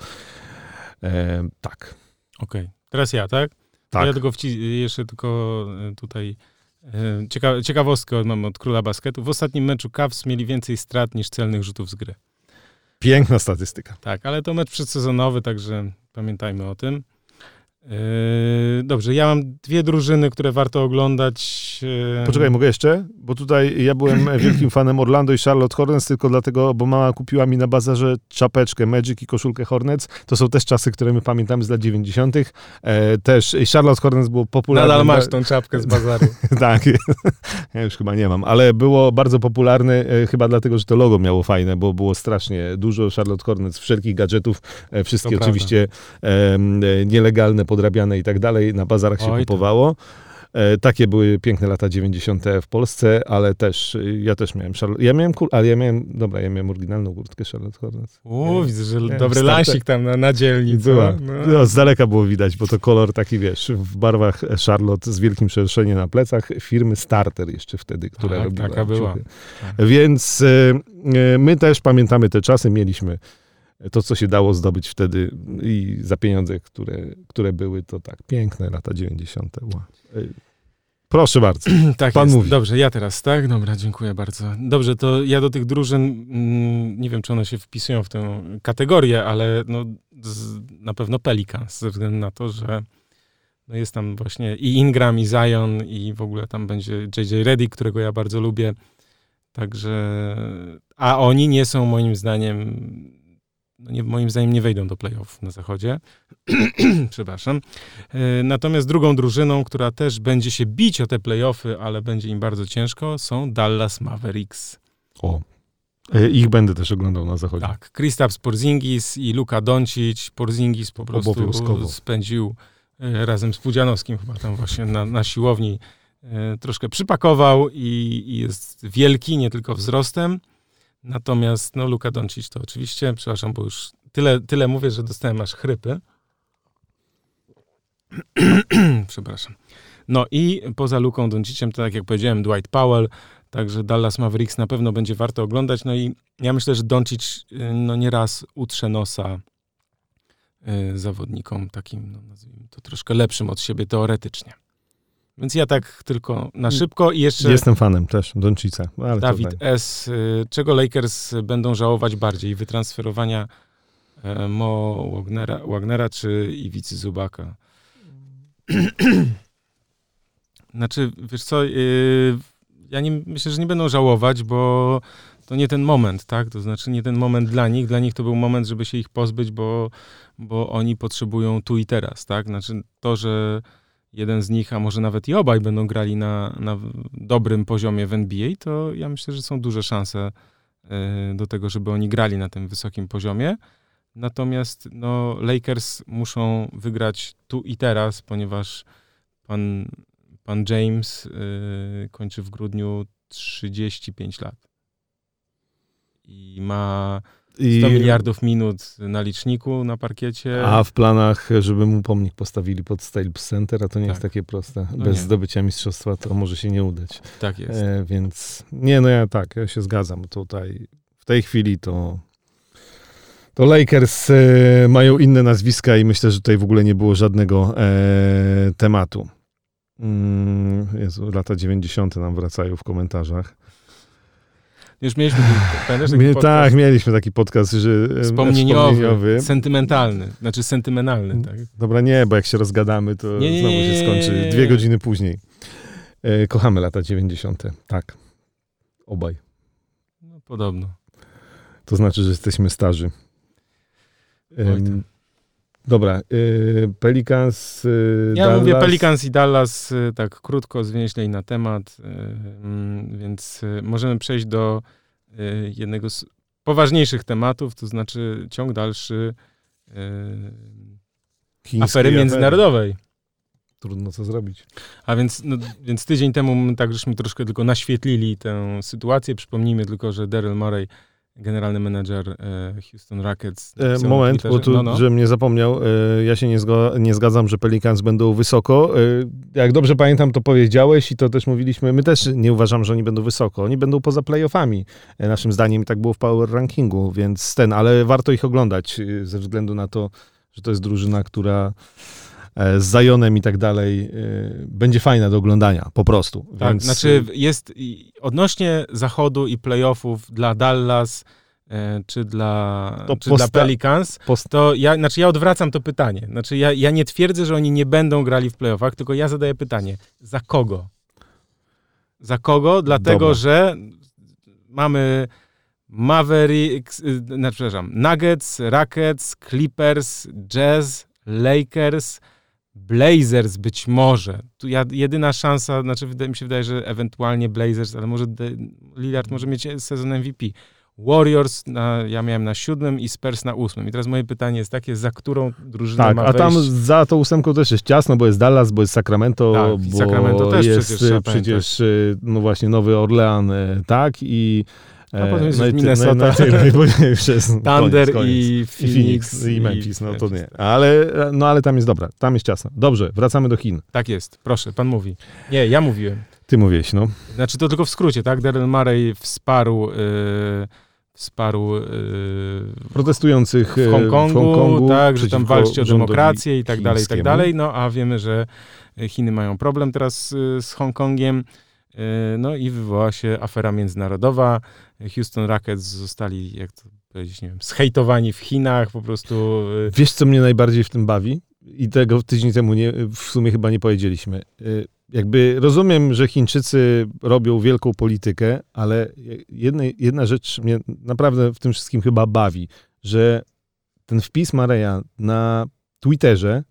E, tak. Okej. Okay. Teraz ja, tak? Tak. Ja tylko wci- jeszcze tylko e, tutaj e, cieka- ciekawostkę mam od króla basketu. W ostatnim meczu Cavs mieli więcej strat niż celnych rzutów z gry. Piękna statystyka. Tak, ale to mecz przedsezonowy, także pamiętajmy o tym. Yy, dobrze, ja mam dwie drużyny, które warto oglądać. Yy... Poczekaj, mogę jeszcze? Bo tutaj ja byłem wielkim fanem Orlando i Charlotte Hornets tylko dlatego, bo mama kupiła mi na bazarze czapeczkę Magic i koszulkę Hornets. To są też czasy, które my pamiętamy z lat 90. E, też Charlotte Hornets było popularne. Nadal masz tą czapkę z bazaru. tak, ja już chyba nie mam, ale było bardzo popularne e, chyba dlatego, że to logo miało fajne, bo było strasznie dużo Charlotte Hornets, wszelkich gadżetów, e, wszystkie to oczywiście e, nielegalne, podrabiane i tak dalej, na bazarach się Oj, kupowało. E, takie były piękne lata 90. w Polsce, ale też, ja też miałem Charlotte, ja miałem, ale ja miałem, dobra, ja miałem oryginalną kurtkę Charlotte Hornets. O, widzę, że dobry lasik tam na, na dzielni. Była. No. no. z daleka było widać, bo to kolor taki, wiesz, w barwach Charlotte z wielkim szerszeniem na plecach firmy Starter jeszcze wtedy, która tak, robiła taka była. Tak. Więc e, e, my też pamiętamy te czasy, mieliśmy to, co się dało zdobyć wtedy i za pieniądze, które, które były, to tak, piękne lata 90. Wow. Proszę bardzo. tak Pan jest. mówi. Dobrze, ja teraz, tak? Dobra, dziękuję bardzo. Dobrze, to ja do tych drużyn, mm, nie wiem, czy one się wpisują w tę kategorię, ale no, z, na pewno Pelicans, ze względu na to, że no jest tam właśnie i Ingram, i Zion, i w ogóle tam będzie JJ Reddy, którego ja bardzo lubię. Także, a oni nie są moim zdaniem no nie, moim zdaniem nie wejdą do playoff na zachodzie. Przepraszam. E, natomiast drugą drużyną, która też będzie się bić o te playoffy, ale będzie im bardzo ciężko, są Dallas Mavericks. O, e, ich będę też oglądał na zachodzie. Tak, Kristaps Porzingis i Luka Doncic. Porzingis po prostu spędził e, razem z Pudzianowskim chyba tam właśnie na, na siłowni troszkę przypakował i, i jest wielki, nie tylko wzrostem. Natomiast no, Luka Doncic to oczywiście, przepraszam, bo już tyle, tyle mówię, że dostałem aż chrypy. przepraszam. No i poza Luką Donciciem, to tak jak powiedziałem, Dwight Powell, także Dallas Mavericks na pewno będzie warto oglądać. No i ja myślę, że Doncic y, no nieraz utrze nosa y, zawodnikom takim, no nazwijmy to troszkę lepszym od siebie teoretycznie. Więc ja tak tylko na szybko i jeszcze... Jestem fanem też Doncica. Dawid tutaj. S. Y, czego Lakers będą żałować bardziej? Wytransferowania e, Mo Wagnera, Wagnera czy Iwicy Zubaka? znaczy, wiesz co, y, ja nie, myślę, że nie będą żałować, bo to nie ten moment, tak? To znaczy nie ten moment dla nich. Dla nich to był moment, żeby się ich pozbyć, bo, bo oni potrzebują tu i teraz, tak? Znaczy to, że jeden z nich, a może nawet i obaj będą grali na, na dobrym poziomie w NBA, to ja myślę, że są duże szanse y, do tego, żeby oni grali na tym wysokim poziomie. Natomiast no, Lakers muszą wygrać tu i teraz, ponieważ pan, pan James y, kończy w grudniu 35 lat. I ma 100 miliardów minut na liczniku, na parkiecie. A w planach, żeby mu pomnik postawili pod Staples Center, a to nie tak. jest takie proste. No Bez nie. zdobycia mistrzostwa to może się nie udać. Tak jest. E, więc nie, no ja tak, ja się zgadzam. Tutaj w tej chwili to to Lakers e, mają inne nazwiska i myślę, że tutaj w ogóle nie było żadnego e, tematu. Mm, Jezu, lata 90. nam wracają w komentarzach. Już mieliśmy, pamiętasz taki podcast? Tak, mieliśmy taki podcast, że e, wspomnieniowy, wspomnieniowy. sentymentalny, znaczy sentymentalny, tak? Dobra, nie, bo jak się rozgadamy, to nie, nie, znowu się skończy dwie godziny później. E, kochamy lata 90. Tak. Obaj. No, podobno. To znaczy, że jesteśmy starzy. Oj, Dobra, y, Pelicans, y, Ja Dallas. mówię Pelicans i Dallas y, tak krótko, zwięźlej na temat, mm, więc możemy przejść do jednego z poważniejszych tematów, to znaczy ciąg dalszy Chińskiej afery międzynarodowej. Trudno co zrobić. A więc, no, więc tydzień temu tak żeśmy troszkę tylko naświetlili tę sytuację. Przypomnijmy tylko, że Daryl Morey generalny menedżer e, Houston Rockets. E, moment, bo tu, no, no. żebym nie zapomniał, e, ja się nie, nie, zgadzam, że Pelicans będą wysoko. Jak dobrze pamiętam, to powiedziałeś i to też mówiliśmy, my też nie uważam, że oni będą wysoko. Oni będą poza playoffami, naszym zdaniem tak było w power rankingu, więc ten, ale warto ich oglądać ze względu na to, że to jest drużyna, która z Zajonem i tak dalej, będzie fajna do oglądania, po prostu. Tak, Więc... znaczy jest odnośnie zachodu i playoffów dla Dallas, e, czy dla, to czy dla Pelicans, to ja, znaczy ja odwracam to pytanie. Znaczy ja, ja nie twierdzę, że oni nie będą grali w playoffach, tylko ja zadaję pytanie, za kogo? Za kogo? Dlatego, Dobra. że mamy Mavericks, y, znaczy, przepraszam, Nuggets, Rockets, Clippers, Jazz, Lakers, Blazers być może. Tu ja, jedyna szansa, znaczy wydaje, mi się wydaje, że ewentualnie Blazers, ale może de, Lillard może mieć sezon MVP. Warriors na, ja miałem na siódmym i Spurs na ósmym. I teraz moje pytanie jest takie, za którą drużynę tak, ma a tam za tą ósemką też jest ciasno, bo jest Dallas, bo jest Sacramento, tak, bo Sacramento też jest przecież, przecież no właśnie Nowy Orlean, e, tak, i a potem jest no Minnesota, no, Thunder i Phoenix. I Memphis, no to nie. Ale, no ale tam jest dobra, tam jest ciasno. Dobrze, wracamy do Chin. Tak jest, proszę, pan mówi. Nie, ja mówiłem. Ty mówiłeś, no. Znaczy to tylko w skrócie, tak? Daryl Murray wsparł... Yy, wsparł yy, protestujących w Hongkongu, w Hongkongu tak, że tam walczcie o demokrację i tak dalej, i tak dalej. No a wiemy, że Chiny mają problem teraz y, z Hongkongiem. Y, no i wywołała się afera międzynarodowa. Houston Rockets zostali, jak to powiedzieć, nie wiem, zhejtowani w Chinach, po prostu. Y, Wiesz, co mnie najbardziej w tym bawi? I tego tydzień temu nie, w sumie chyba nie powiedzieliśmy. Y, jakby rozumiem, że Chińczycy robią wielką politykę, ale jedna, jedna rzecz mnie naprawdę w tym wszystkim chyba bawi, że ten wpis Mareja na Twitterze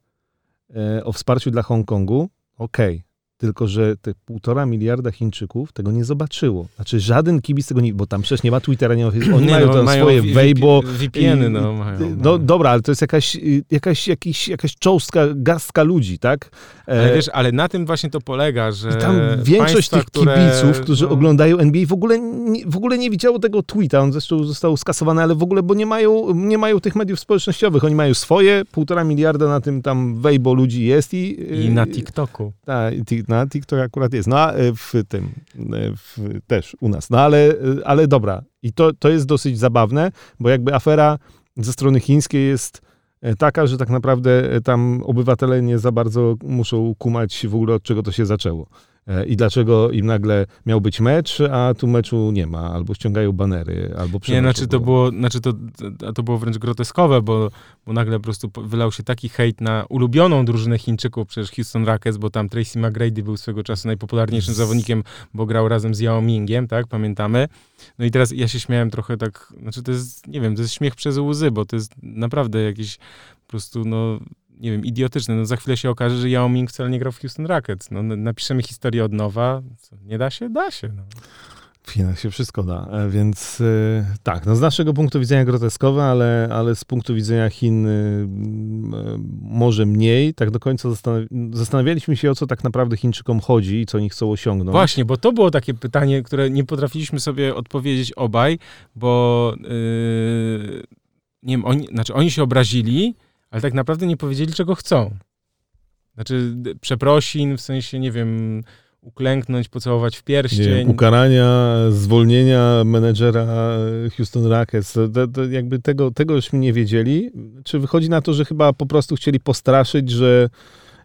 e, o wsparciu dla Hongkongu, okej, okay, tylko że te półtora miliarda Chińczyków tego nie zobaczyło. Znaczy żaden kibic tego nie, bo tam przecież nie ma Twittera, nie ma, oni nie, mają no, tam mają swoje Weibo. VPN-y, no, mają, no. no dobra, ale to jest jakaś, jakaś, jakiś, jakaś czołstka, garstka ludzi, tak? Ale e, wiesz, ale na tym właśnie to polega, że I tam większość państwa, tych kibiców, które, którzy no... oglądają NBA w ogóle, nie, w ogóle nie widziało tego tweeta, on zresztą został skasowany, ale w ogóle, bo nie mają, nie mają tych mediów społecznościowych, oni mają swoje, półtora miliarda na tym tam Weibo ludzi jest i... I na TikToku. Tak, na TikTok akurat jest. No a e, w tym e, w, też u nas. No ale, e, ale dobra. I to, to jest dosyć zabawne, bo jakby afera ze strony chińskiej jest taka, że tak naprawdę tam obywatele nie za bardzo muszą kumać w ogóle od czego to się zaczęło. E, i dlaczego im nagle miał być mecz, a tu meczu nie ma, albo ściągają banery, albo Nie, znaczy to było, znaczy to, to było wręcz groteskowe, bo, bo nagle po prostu wylał się taki hejt na ulubioną drużynę Chińczyków, przecież Houston Rockets, bo tam Tracy McGrady był swego czasu najpopularniejszym zawodnikiem, bo grał razem z Yao Mingiem, tak, pamiętamy. No i teraz ja się śmiałem trochę tak, znaczy to jest, nie wiem, to jest śmiech przez łzy, bo to jest naprawdę jakiś po prostu, no nie wiem, idiotyczne. No za chwilę się okaże, że Yao Ming wcale nie grał w Houston Rockets. No, napiszemy historię od nowa. Nie da się? Da się. No. W Chinach się wszystko da, e, więc yy, tak, no z naszego punktu widzenia groteskowe, ale, ale z punktu widzenia Chin yy, może mniej. Tak do końca zastanawi zastanawialiśmy się, o co tak naprawdę Chińczykom chodzi i co oni chcą osiągnąć. Właśnie, bo to było takie pytanie, które nie potrafiliśmy sobie odpowiedzieć obaj, bo yy, nie wiem, oni, znaczy oni się obrazili, ale tak naprawdę nie powiedzieli, czego chcą. Znaczy, przeprosin, w sensie, nie wiem, uklęknąć, pocałować w pierścień. Nie, ukarania, zwolnienia menedżera Houston Rockets. To, to, to jakby tego, tego już nie wiedzieli. Czy wychodzi na to, że chyba po prostu chcieli postraszyć, że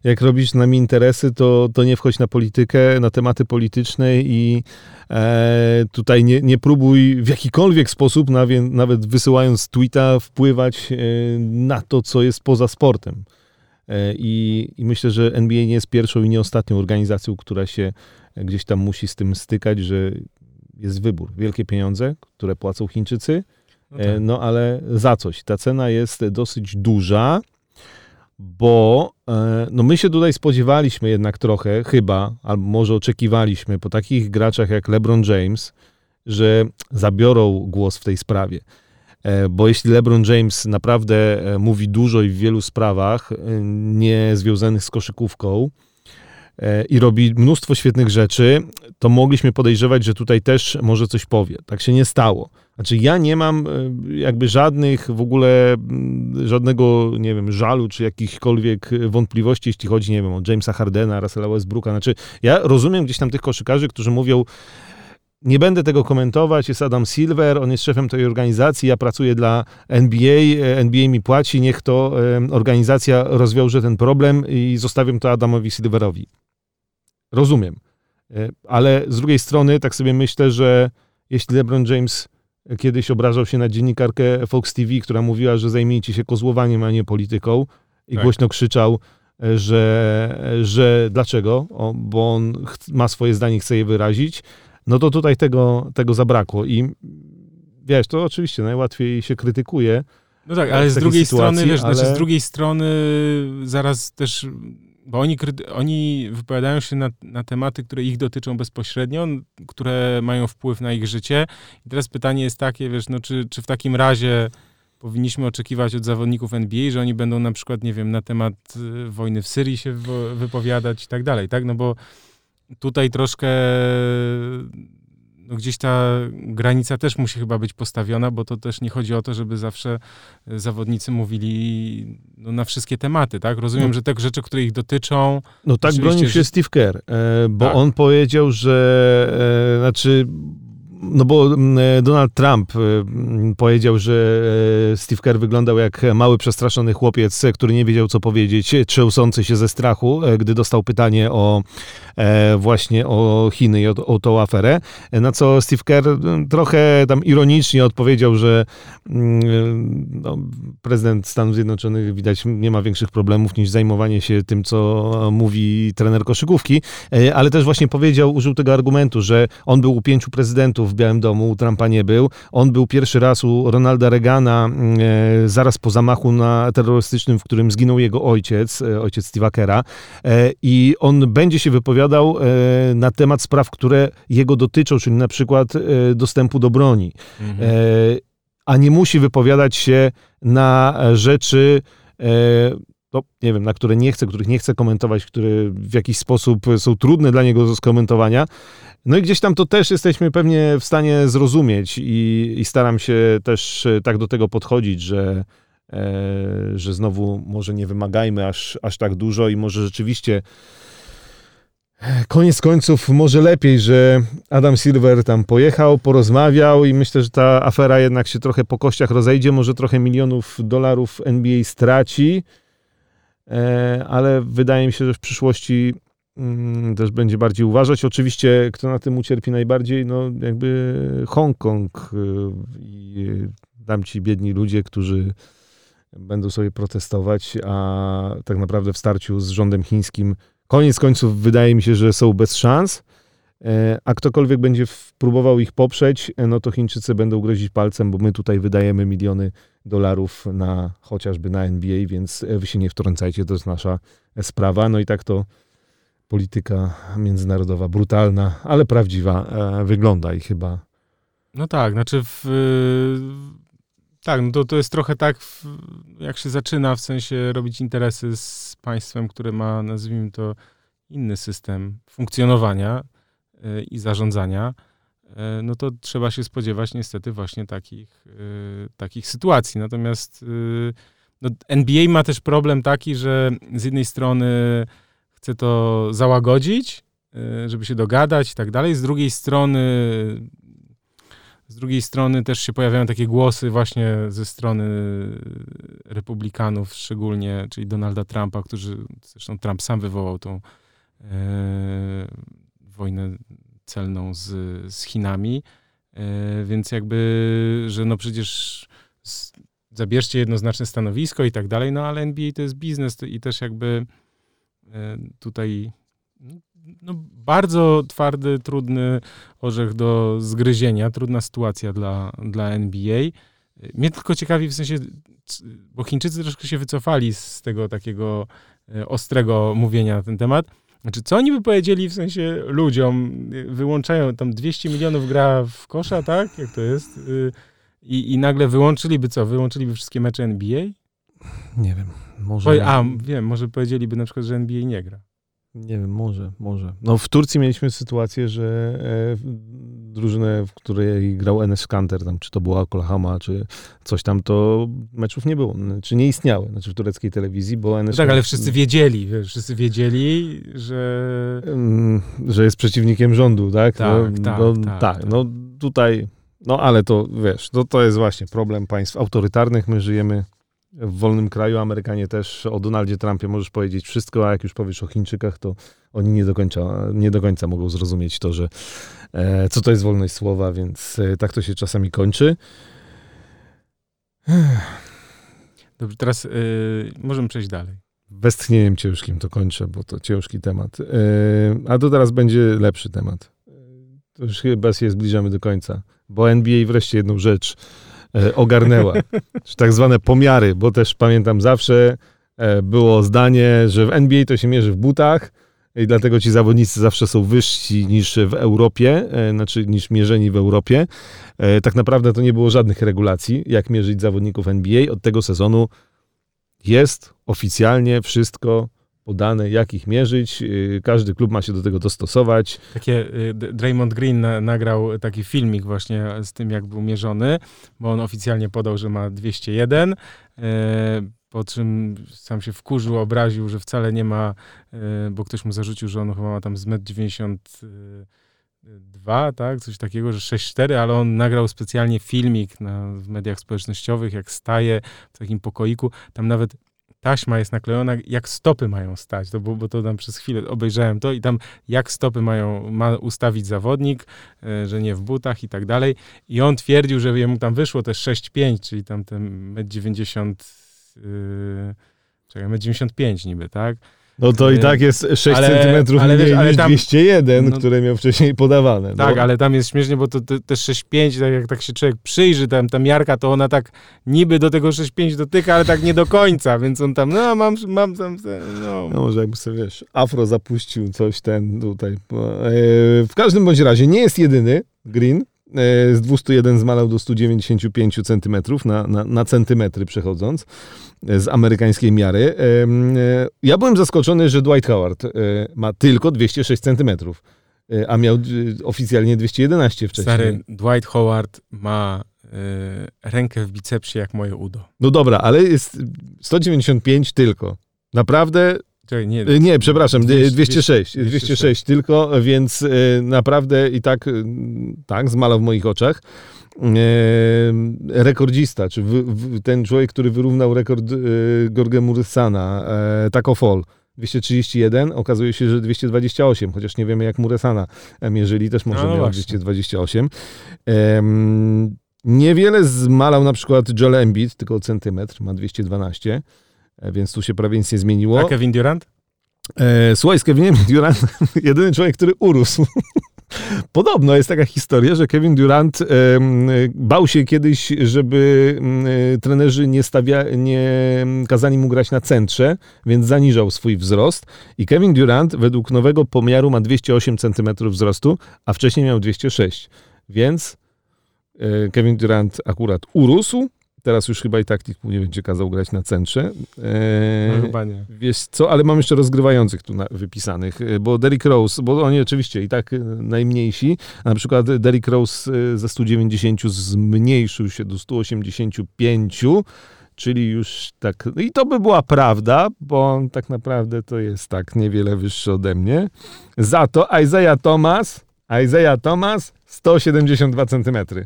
jak robisz z nami interesy, to, to nie wchodź na politykę, na tematy polityczne i e, tutaj nie, nie próbuj w jakikolwiek sposób, nawet, nawet wysyłając tweeta, wpływać e, na to, co jest poza sportem. E, i, I myślę, że NBA nie jest pierwszą i nie ostatnią organizacją, która się gdzieś tam musi z tym stykać, że jest wybór. Wielkie pieniądze, które płacą Chińczycy, no, e, tak. no ale za coś. Ta cena jest dosyć duża bo e, no my się tutaj spodziewaliśmy jednak trochę, chyba, albo może oczekiwaliśmy po takich graczach jak LeBron James, że zabiorą głos w tej sprawie. E, bo jeśli LeBron James naprawdę e, mówi dużo i w wielu sprawach nie związanych z koszykówką, i robi mnóstwo świetnych rzeczy, to mogliśmy podejrzewać, że tutaj też może coś powie. Tak się nie stało. Znaczy ja nie mam e, jakby żadnych w ogóle, mm, żadnego, nie wiem, żalu czy jakichkolwiek wątpliwości, jeśli chodzi, nie wiem, o Jamesa Hardena, Russella Westbrooka. Znaczy ja rozumiem gdzieś tam tych koszykarzy, którzy mówią, nie będę tego komentować, jest Adam Silver, on jest szefem tej organizacji, ja pracuję dla NBA, e, NBA mi płaci, niech to e, organizacja rozwiąże ten problem i zostawiam to Adamowi Silverowi. Rozumiem. Ale z drugiej strony tak sobie myślę, że jeśli LeBron James kiedyś obrażał się na dziennikarkę Fox TV, która mówiła, że zajmijcie się kozłowaniem, a nie polityką i tak. głośno krzyczał, że, że dlaczego? O, bo on ma swoje zdanie, chce je wyrazić. No to tutaj tego, tego zabrakło i wiesz, to oczywiście najłatwiej się krytykuje. No tak, ale z drugiej strony, wiesz, ale... znaczy z drugiej strony zaraz też, bo oni, oni wypowiadają się na, na tematy, które ich dotyczą bezpośrednio, które mają wpływ na ich życie. I teraz pytanie jest takie, wiesz, no czy, czy w takim razie powinniśmy oczekiwać od zawodników NBA, że oni będą na przykład, nie wiem, na temat y, wojny w Syrii się wypowiadać i tak dalej, tak? No bo tutaj troszkę no gdzieś ta granica też musi chyba być postawiona, bo to też nie chodzi o to, żeby zawsze zawodnicy mówili no, na wszystkie tematy, tak? Rozumiem, no. że te rzeczy, które ich dotyczą... No tak bronił się że... Steve Kerr, e, bo tak. on powiedział, że e, znaczy no bo mm, e, Donald Trump e, mm, powiedział, że e, Steve Kerr wyglądał jak mały, przestraszony chłopiec, który nie wiedział, co powiedzieć, trzęsący się ze strachu, gdy dostał pytanie o właśnie o Chiny i o, o tą aferę. Na co Steve Kerr mm, trochę tam ironicznie odpowiedział, że no, prezydent Stanów Zjednoczonych widać nie ma większych problemów niż zajmowanie się tym, co mówi trener koszykówki, ale też właśnie powiedział, użył tego argumentu, że on był u pięciu prezydentów w Białym Domu, u Trumpa nie był. On był pierwszy raz u Ronalda Reagana mm, e, zaraz po zamachu na terrorystycznym, w którym zginął jego ojciec, e, ojciec Steve'a Kera. E, I on będzie się wypowiadał na temat spraw, które jego dotyczą, czyli na przykład dostępu do broni. Mhm. A nie musi wypowiadać się na rzeczy no, nie wiem, na które nie chcę, których nie chcę komentować, które w jakiś sposób są trudne dla niego do skomentowania. No i gdzieś tam to też jesteśmy pewnie w stanie zrozumieć i, i staram się też e, tak do tego podchodzić, że, e, że znowu może nie wymagajmy aż, aż tak dużo i może rzeczywiście e, koniec końców może lepiej, że Adam Silver tam pojechał, porozmawiał i myślę, że ta afera jednak się trochę po kościach rozejdzie, może trochę milionów dolarów NBA straci, e, ale wydaje mi się, że w przyszłości też będzie bardziej uważać. Oczywiście, kto na tym ucierpi najbardziej, no jakby Hongkong y, i tamci biedni ludzie, którzy będą sobie protestować, a tak naprawdę w starciu z rządem chińskim koniec końców wydaje mi się, że są bez szans. E, a ktokolwiek będzie próbował ich poprzeć, e, no to Chińczycy będą grozić palcem, bo my tutaj wydajemy miliony dolarów na chociażby na NBA, więc wy się nie wtrącajcie, to jest nasza sprawa. No i tak to polityka międzynarodowa, brutalna, ale prawdziwa e, wygląda i chyba. No tak, znaczy w, tak, no to, to jest trochę tak, w, jak się zaczyna w sensie robić interesy z państwem, które ma, nazwijmy to, inny system funkcjonowania y, i zarządzania, y, no to trzeba się spodziewać niestety właśnie takich, y, takich sytuacji. Natomiast no, NBA ma też problem taki, że z jednej strony chce to załagodzić, y, żeby się dogadać i tak dalej. Z drugiej strony z drugiej strony też się pojawiają takie głosy właśnie ze strony republikanów szczególnie, czyli Donalda Trumpa, którzy, zresztą Trump sam wywołał tą e, wojnę celną z, z Chinami, e, więc jakby, że no przecież z, zabierzcie jednoznaczne stanowisko i tak dalej, no ale NBA to jest biznes i też jakby tutaj no, bardzo twardy, trudny orzech do zgryzienia, trudna sytuacja dla, dla NBA. Mnie tylko ciekawi w sensie, bo Chińczycy troszkę się wycofali z tego takiego e, ostrego mówienia na ten temat. Znaczy, co oni by powiedzieli w sensie ludziom? Wyłączają tam 200 milionów gra w kosza, tak? Jak to jest? Y, I, i nagle wyłączyliby co? Wyłączyliby wszystkie mecze NBA? Nie wiem. Może... A, wiem, może powiedzieliby na przykład, że NBA nie gra. Nie wiem, może, może. No w Turcji mieliśmy sytuację, że e, drużynę, w której grał Enes Kanter, tam, czy to była Oklahoma, czy coś tam, to meczów nie było, czy nie istniały, znaczy w tureckiej telewizji, bo Enes... No tak, ale wszyscy wiedzieli, wszyscy wiedzieli, że... Że jest przeciwnikiem rządu, tak? Tak, no, tak, no, tak, tak, No tutaj, no ale to, wiesz, to, to jest właśnie problem państw autorytarnych, my żyjemy w wolnym kraju. Amerykanie też o Donaldzie Trumpie możesz powiedzieć wszystko, a jak już powiesz o Chińczykach, to oni nie do końca, nie do końca mogą zrozumieć to, że e, co to jest wolność słowa, więc e, tak to się czasami kończy. Dobrze, teraz y, możemy przejść dalej. Westchnieniem ciężkim to kończę, bo to ciężki temat. E, a to teraz będzie lepszy temat. To już chyba się zbliżamy do końca, bo NBA wreszcie jedną rzecz e, ogarnęła. tak zwane pomiary, bo też pamiętam zawsze e, było zdanie, że w NBA to się mierzy w butach i dlatego ci zawodnicy zawsze są wyżsi niż w Europie, znaczy niż mierzeni w Europie. Tak naprawdę to nie było żadnych regulacji, jak mierzyć zawodników NBA. Od tego sezonu jest oficjalnie wszystko podane, jak ich mierzyć. Y, każdy klub ma się do tego dostosować. Takie, y, Draymond Green nagrał taki filmik właśnie z tym, jak był mierzony, bo on oficjalnie podał, że ma 201, y, po czym sam się wkurzył, obraził, że wcale nie ma, bo ktoś mu zarzucił, że on chyba ma tam z 1,90 m 2, tak, coś takiego, że 6-4, ale on nagrał specjalnie filmik na, w mediach społecznościowych, jak staje w takim pokoiku. Tam nawet taśma jest naklejona, jak stopy mają stać, to, bo, bo to tam przez chwilę obejrzałem to i tam jak stopy mają, ma ustawić zawodnik, e, że nie w butach i tak dalej. I on twierdził, że jemu tam wyszło też 6,5, czyli tam ten 1,90 m, yy, czekaj, 1,95 niby, tak? No to i tak jest 6 ale, centymetrów ale, mniej ale niż tam, 201, no, które miał wcześniej podawane. Tak, no. ale tam jest śmiesznie, bo to, te 6,5, tak jak tak się człowiek przyjrzy, tam ta miarka, to ona tak niby do tego 6,5 dotyka, ale tak nie do końca, więc on tam, no mam, mam tam, no. no może jakby sobie, wiesz, afro zapuścił coś ten tutaj. E, w każdym bądź razie nie jest jedyny Green, z 201 zmalał do 195 cm na, na, na centymetry przechodząc e, z amerykańskiej miary. E, ja byłem zaskoczony, że Dwight Howard ma tylko 206 cm, a miał oficjalnie 211 wcześniej. Stary, Dwight Howard ma rękę w bicepsie jak moje udo. No dobra, ale jest 195 tylko. Naprawdę Czekaj, nie, e, nie, przepraszam, 200, 206, 206, 206 tylko, więc e, naprawdę i tak, e, tak, zmalał w moich oczach. Rekordzista, czy ten człowiek, który wyrównał rekord Gorge Muresana, Taco Fall, 231, okazuje się, że 228, chociaż nie wiemy jak Muresana mierzyli, też może no, miał 228. Niewiele zmalał na przykład Joel Embiid, tylko centymetr, ma 212. E, więc tu się prawie nic nie zmieniło. A Kevin Durant? E, słuchaj, z Kevinem Durant, jedyny człowiek, który urósł. Podobno jest taka historia, że Kevin Durant e, bał się kiedyś, żeby e, trenerzy nie, stawia, nie kazali mu grać na centrze, więc zaniżał swój wzrost. I Kevin Durant według nowego pomiaru ma 208 cm wzrostu, a wcześniej miał 206. Więc e, Kevin Durant akurat urósł, Teraz już chyba i tak nikt mu nie będzie kazał grać na centrze. Eee, no chyba nie. Wiesz co, ale mam jeszcze rozgrywających tu na, wypisanych, e, bo Derrick Rose, bo oni oczywiście i tak e, najmniejsi, na przykład Derrick Rose e, ze 190 zmniejszył się do 185, czyli już tak, no i to by była prawda, bo on tak naprawdę to jest tak niewiele wyższy ode mnie. Za to Isaiah Thomas, Isaiah Thomas 172 centymetry.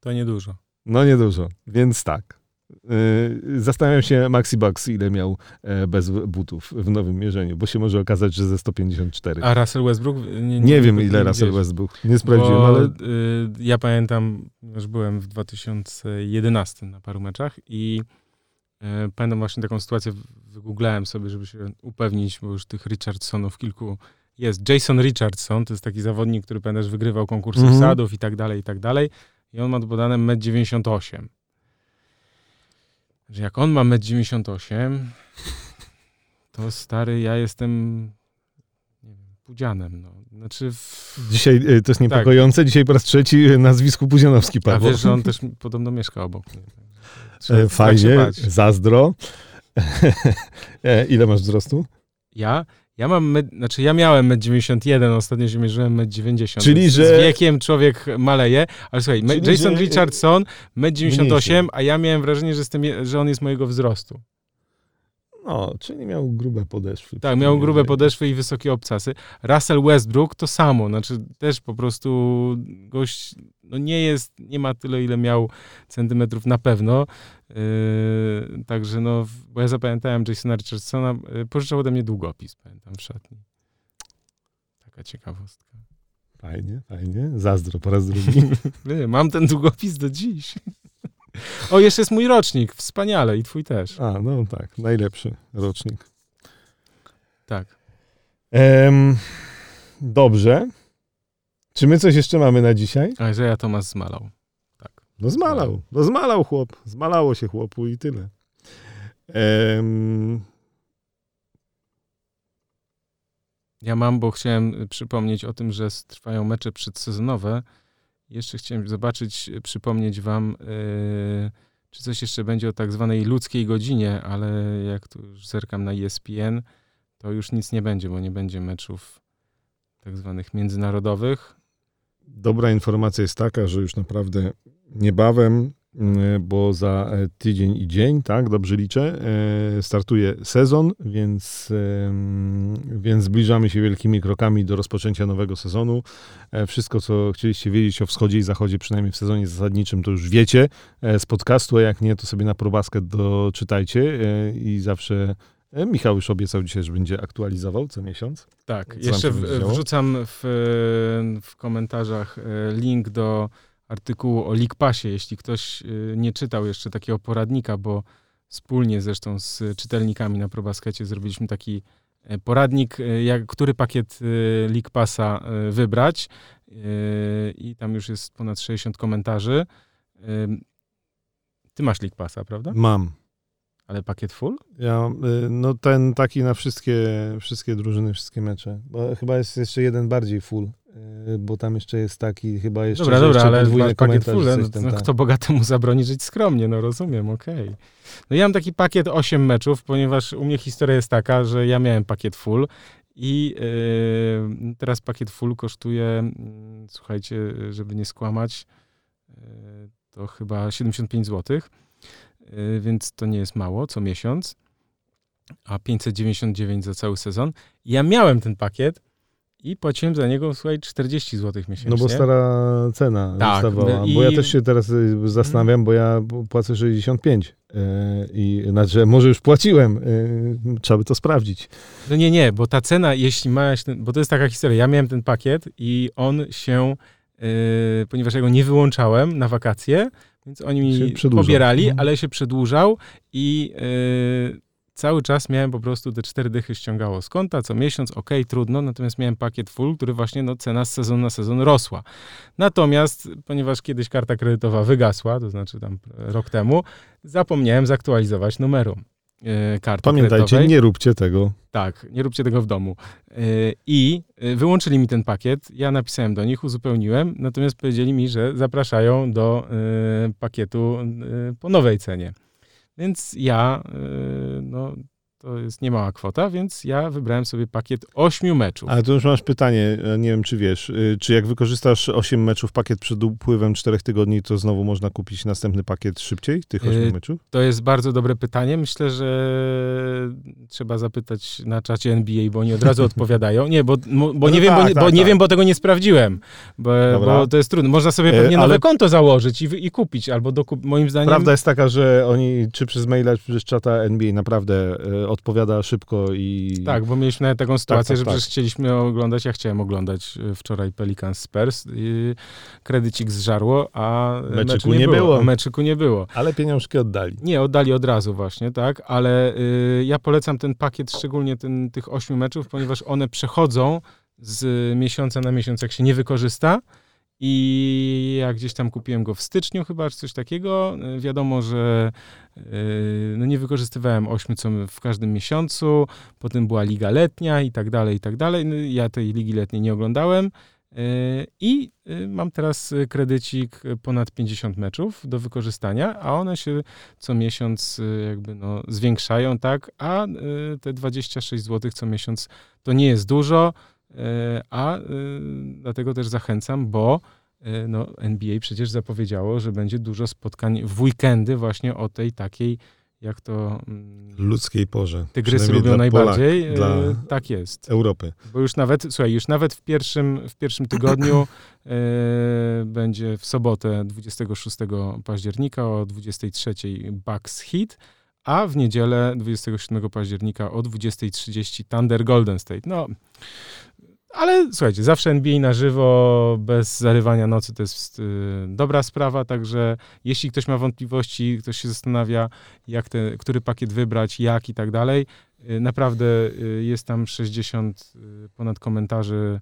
To niedużo. No niedużo, więc tak. Yy, zastanawiam się Maxi Bucks, ile miał e, bez butów w nowym mierzeniu, bo się może okazać, że ze 154. A Russell Westbrook? Nie, nie, nie wiem, ile nie Russell. Westbrook. Nie sprawdziłem, bo, ale... Yy, ja pamiętam, że byłem w 2011 na paru meczach i yy, pamiętam właśnie taką sytuację, wygooglałem sobie, żeby się upewnić, bo już tych Richardsonów kilku jest. Jason Richardson, to jest taki zawodnik, który pamiętasz, wygrywał konkursy mm -hmm. wsadów i tak dalej, i tak dalej i on ma podane 1,98 m. Że jak on ma 1,98 m, to stary, ja jestem nie wiem, Pudzianem. No. Znaczy w... Dzisiaj y, to jest niepokojące, tak. dzisiaj po raz trzeci nazwisku Pudzianowski padło. A wiesz, że on też podobno mieszka obok mnie. Trzeba, e, Fajnie, tak zazdro. E, ile masz wzrostu? Ja? Ja mam, med, znaczy ja miałem 1,91, ostatnio się mierzyłem 1,90. Czyli, że... Z wiekiem człowiek maleje, ale słuchaj, Czyli, Jason że... Richardson 1,98, a ja miałem wrażenie, że, jestem, że on jest mojego wzrostu. No, czyli miał grube podeszwy. Tak, miał grube podeszwy i wysokie obcasy. Russell Westbrook to samo, znaczy też po prostu gość no nie jest, nie ma tyle, ile miał centymetrów na pewno. Yy, także no, bo ja zapamiętałem Jasona Richardsona, yy, pożyczał ode mnie długopis, pamiętam w szatni. Taka ciekawostka. Fajnie, fajnie. Zazdro po raz drugi. Mam ten długopis do dziś. O, jeszcze jest mój rocznik. Wspaniale i twój też. A, no tak. Najlepszy rocznik. Tak. Dobrze. Czy my coś jeszcze mamy na dzisiaj? A, że ja Tomasz zmalał. Tak. No zmalał. No zmalał chłop. Zmalało się chłopu i tyle. Ja mam, bo chciałem przypomnieć o tym, że trwają mecze przedsezonowe. Jeszcze chciałem zobaczyć, przypomnieć wam, yy, czy coś jeszcze będzie o tak zwanej ludzkiej godzinie, ale jak tu już zerkam na ESPN, to już nic nie będzie, bo nie będzie meczów tak zwanych międzynarodowych. Dobra informacja jest taka, że już naprawdę niebawem E, bo za e, tydzień i dzień, tak, dobrze liczę, e, startuje sezon, więc, więc zbliżamy się wielkimi krokami do rozpoczęcia nowego sezonu. Wszystko, co chcieliście wiedzieć o wschodzie i zachodzie, przynajmniej w sezonie zasadniczym, to już wiecie z podcastu, a jak nie, to sobie na probasket doczytajcie i zawsze Michał już obiecał dzisiaj, że będzie aktualizował co miesiąc. Tak, jeszcze w, wrzucam w, w komentarzach link do artykułu o League Passie, jeśli ktoś y, nie czytał jeszcze takiego poradnika, bo wspólnie zresztą z czytelnikami na ProBaskecie zrobiliśmy taki e, poradnik, e, jak, który pakiet e, League Passa wybrać i tam już jest ponad 60 komentarzy. Ty masz League Passa, prawda? Mam. Ale pakiet full? Ja, y, no ten taki na wszystkie, wszystkie drużyny, wszystkie mecze. Bo chyba jest jeszcze jeden bardziej full. Y, bo tam jeszcze jest taki chyba jeszcze... Dobra, dobra, ale pakiet full, no, no, kto bogatemu zabroni żyć skromnie, no rozumiem, okej. Okay. No ja mam taki pakiet 8 meczów, ponieważ u mnie historia jest taka, że ja miałem pakiet full i yy, teraz pakiet full kosztuje, yy, słuchajcie, żeby nie skłamać, yy, to chyba 75 zł, y, więc to nie jest mało co miesiąc, a 599 za cały sezon. Ja miałem ten pakiet, i płaciłem za niego, słuchaj, 40 zł miesięcznie. No bo stara cena tak, zostawała. I... Bo ja też się teraz y, zastanawiam, bo ja płacę 65. Yy, I znaczy, może już płaciłem, yy, trzeba by to sprawdzić. No nie, nie, bo ta cena, jeśli masz, ten, bo to jest taka historia, ja miałem ten pakiet i on się, yy, ponieważ ja go nie wyłączałem na wakacje, więc oni mi pobierali, mhm. ale się przedłużał i cały czas miałem po prostu te cztery dychy ściągało z konta co miesiąc, ok, trudno, natomiast miałem pakiet full, który właśnie no, cena z sezonu na sezon rosła. Natomiast, ponieważ kiedyś karta kredytowa wygasła, to znaczy tam rok temu, zapomniałem zaktualizować numeru yy, karty Pamiętajcie, kredytowej. nie róbcie tego. Tak, nie róbcie tego w domu. Yy, I yy, wyłączyli mi ten pakiet, ja napisałem do nich, uzupełniłem, natomiast powiedzieli mi, że zapraszają do pakietu po nowej cenie. Więc ja, no, to jest niemała kwota, więc ja wybrałem sobie pakiet 8 meczów. Ale tu już masz pytanie, nie wiem czy wiesz, y, czy jak wykorzystasz 8 meczów pakiet przed upływem 4 tygodni, to znowu można kupić następny pakiet szybciej, tych 8 yy, meczów? To jest bardzo dobre pytanie. Myślę, że trzeba zapytać na czacie NBA, bo oni od razu odpowiadają. Nie, bo, bo no nie, wiem, tak, bo, tak, bo tak. nie wiem, bo tego nie sprawdziłem, bo, bo, to jest trudne. Można sobie e, pewnie nowe ale... konto założyć i, i kupić, albo dokup, moim zdaniem... Prawda jest taka, że oni czy przez maila, czy przez czata NBA naprawdę e, odpowiada szybko i... Tak, bo mieliśmy nawet taką sytuację, tak, tak, że tak. przecież chcieliśmy oglądać, ja chciałem oglądać e, wczoraj Pelicans Spurs kredycik zżarło, a meczyku nie, nie było. było. Meczyku nie było. Ale pieniążki oddali. Nie, oddali od razu właśnie, tak, ale y, ja polecam ten pakiet, szczególnie ten, tych ośmiu meczów, ponieważ one przechodzą z miesiąca na miesiąc, jak się nie wykorzysta, i ja gdzieś tam kupiłem go w styczniu chyba, czy coś takiego. Wiadomo, że yy, no nie wykorzystywałem ośmiu co w każdym miesiącu. Potem była liga letnia i tak dalej, i tak dalej. No, ja tej ligi letniej nie oglądałem. Yy, I mam teraz kredycik ponad 50 meczów do wykorzystania, a one się co miesiąc jakby no zwiększają, tak? A te 26 zł co miesiąc to nie jest dużo. E, a e, dlatego też zachęcam, bo e, no, NBA przecież zapowiedziało, że będzie dużo spotkań w weekendy właśnie o tej takiej jak to... Mm, Ludzkiej porze. Tygrysy lubią najbardziej. Polak, dla tak jest. Europy. Bo już nawet, słuchaj, już nawet w pierwszym, w pierwszym tygodniu będzie w sobotę 26 października o 23 Bucks Hit, a w niedzielę 27 października o 20.30 Thunder Golden State. No, ale słuchajcie, zawsze NBA na żywo, bez zarywania nocy, to jest y, dobra sprawa, także jeśli ktoś ma wątpliwości, ktoś się zastanawia, jak te, który pakiet wybrać, jak i tak dalej, y, naprawdę y, jest tam 60 y, ponad komentarzy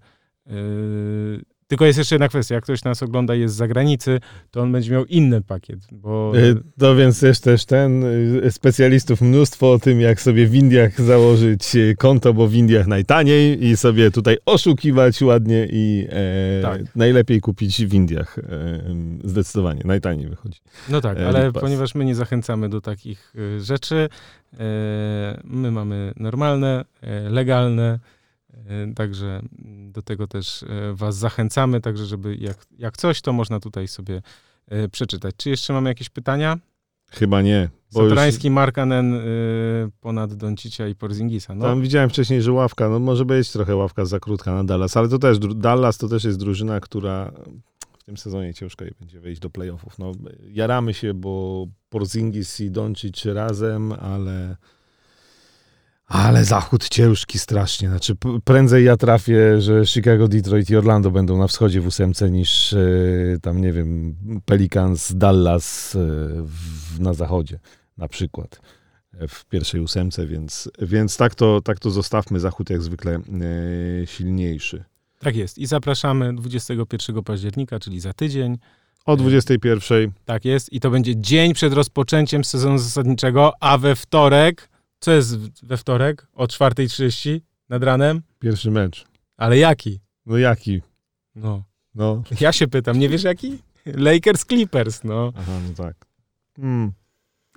tylko jest jeszcze jedna kwestia, jak ktoś nas ogląda jest z zagranicy, to on będzie miał inny pakiet, bo... E, to więc jest też ten, e, specjalistów mnóstwo o tym, jak sobie w Indiach założyć e, konto, bo w Indiach najtaniej i sobie tutaj oszukiwać ładnie i e, tak. najlepiej kupić w Indiach. E, zdecydowanie, najtaniej wychodzi. No tak, ale ponieważ my nie zachęcamy do takich rzeczy, e, my mamy normalne, legalne, E, także do tego też e, Was zachęcamy, także żeby jak, jak coś, to można tutaj sobie e, przeczytać. Czy jeszcze mamy jakieś pytania? Chyba nie. Satorański, już... Markanen ponad Doncicia i Porzingisa. No. Tam widziałem wcześniej, że ławka, no może być trochę ławka za krótka na Dallas, ale to też, Dallas to też jest drużyna, która w tym sezonie ciężko jej będzie wejść do playoffów. No, jaramy się, bo Porzingis i Doncic razem, ale ale zachód ciężki strasznie. Znaczy, prędzej ja trafię, że Chicago, Detroit i Orlando będą na wschodzie w ósemce niż e, tam, nie wiem, Pelicans, Dallas e, w, na zachodzie na przykład e, w pierwszej ósemce, więc, więc tak, to, tak to zostawmy. Zachód jak zwykle e, silniejszy. Tak jest. I zapraszamy 21 października, czyli za tydzień. O 21. Tak jest. I to będzie dzień przed rozpoczęciem sezonu zasadniczego, a we wtorek co jest we wtorek o 4.30 nad ranem? Pierwszy mecz. Ale jaki? No jaki? No. no. Ja się pytam, nie wiesz jaki? Lakers Clippers, no. Aha, no tak. Hmm.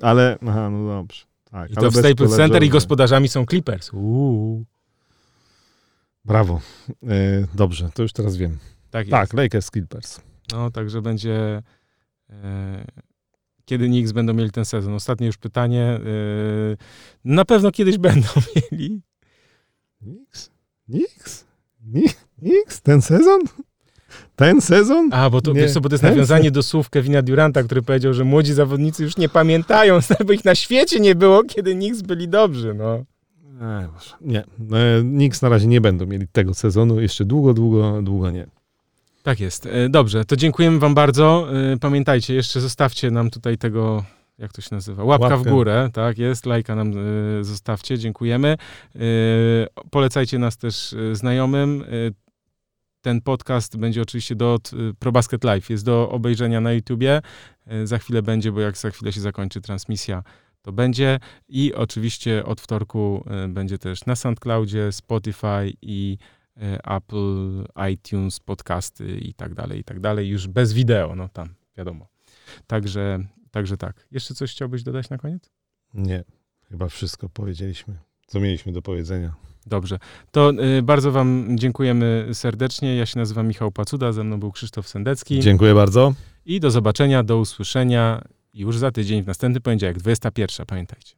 Ale, aha, no dobrze. Tak, I to w Staples Center i gospodarzami są Clippers. Uuu. Brawo. E, dobrze, to już teraz wiem. Tak, tak Lakers Clippers. No, także będzie e, kiedy Knicks będą mieli ten sezon? Ostatnie już pytanie. Yy, na pewno kiedyś będą mieli. Knicks? Knicks? Knicks? Ten sezon? Ten sezon? A, bo to, nie, co, bo to jest nawiązanie do słów Kevina Duranta, który powiedział, że młodzi zawodnicy już nie pamiętają, bo ich na świecie nie było, kiedy Knicks byli dobrzy, no. Nie, nie. Knicks na razie nie będą mieli tego sezonu, jeszcze długo, długo, długo nie. Tak jest. E, dobrze, to dziękujemy wam bardzo. E, pamiętajcie, jeszcze zostawcie nam tutaj tego, jak to się nazywa? Łapka Łapkę. w górę, tak jest, lajka nam e, zostawcie, dziękujemy. Polecajcie nas też znajomym. Ten podcast będzie oczywiście do ProBasket Live, jest do obejrzenia na YouTubie. Za chwilę będzie, bo jak za chwilę się zakończy transmisja, to będzie. I oczywiście od wtorku będzie też na SoundCloudzie, Spotify i Apple, iTunes, podcasty i tak dalej, i tak dalej. Już bez wideo, no tam, wiadomo. Także, także tak. Jeszcze coś chciałbyś dodać na koniec? Nie, chyba wszystko powiedzieliśmy, co mieliśmy do powiedzenia. Dobrze. To y, bardzo wam dziękujemy serdecznie. Ja się nazywam Michał Pacuda, ze mną był Krzysztof Sendecki. Dziękuję bardzo. I do zobaczenia, do usłyszenia już za tydzień, w następny poniedziałek, 21, pamiętajcie.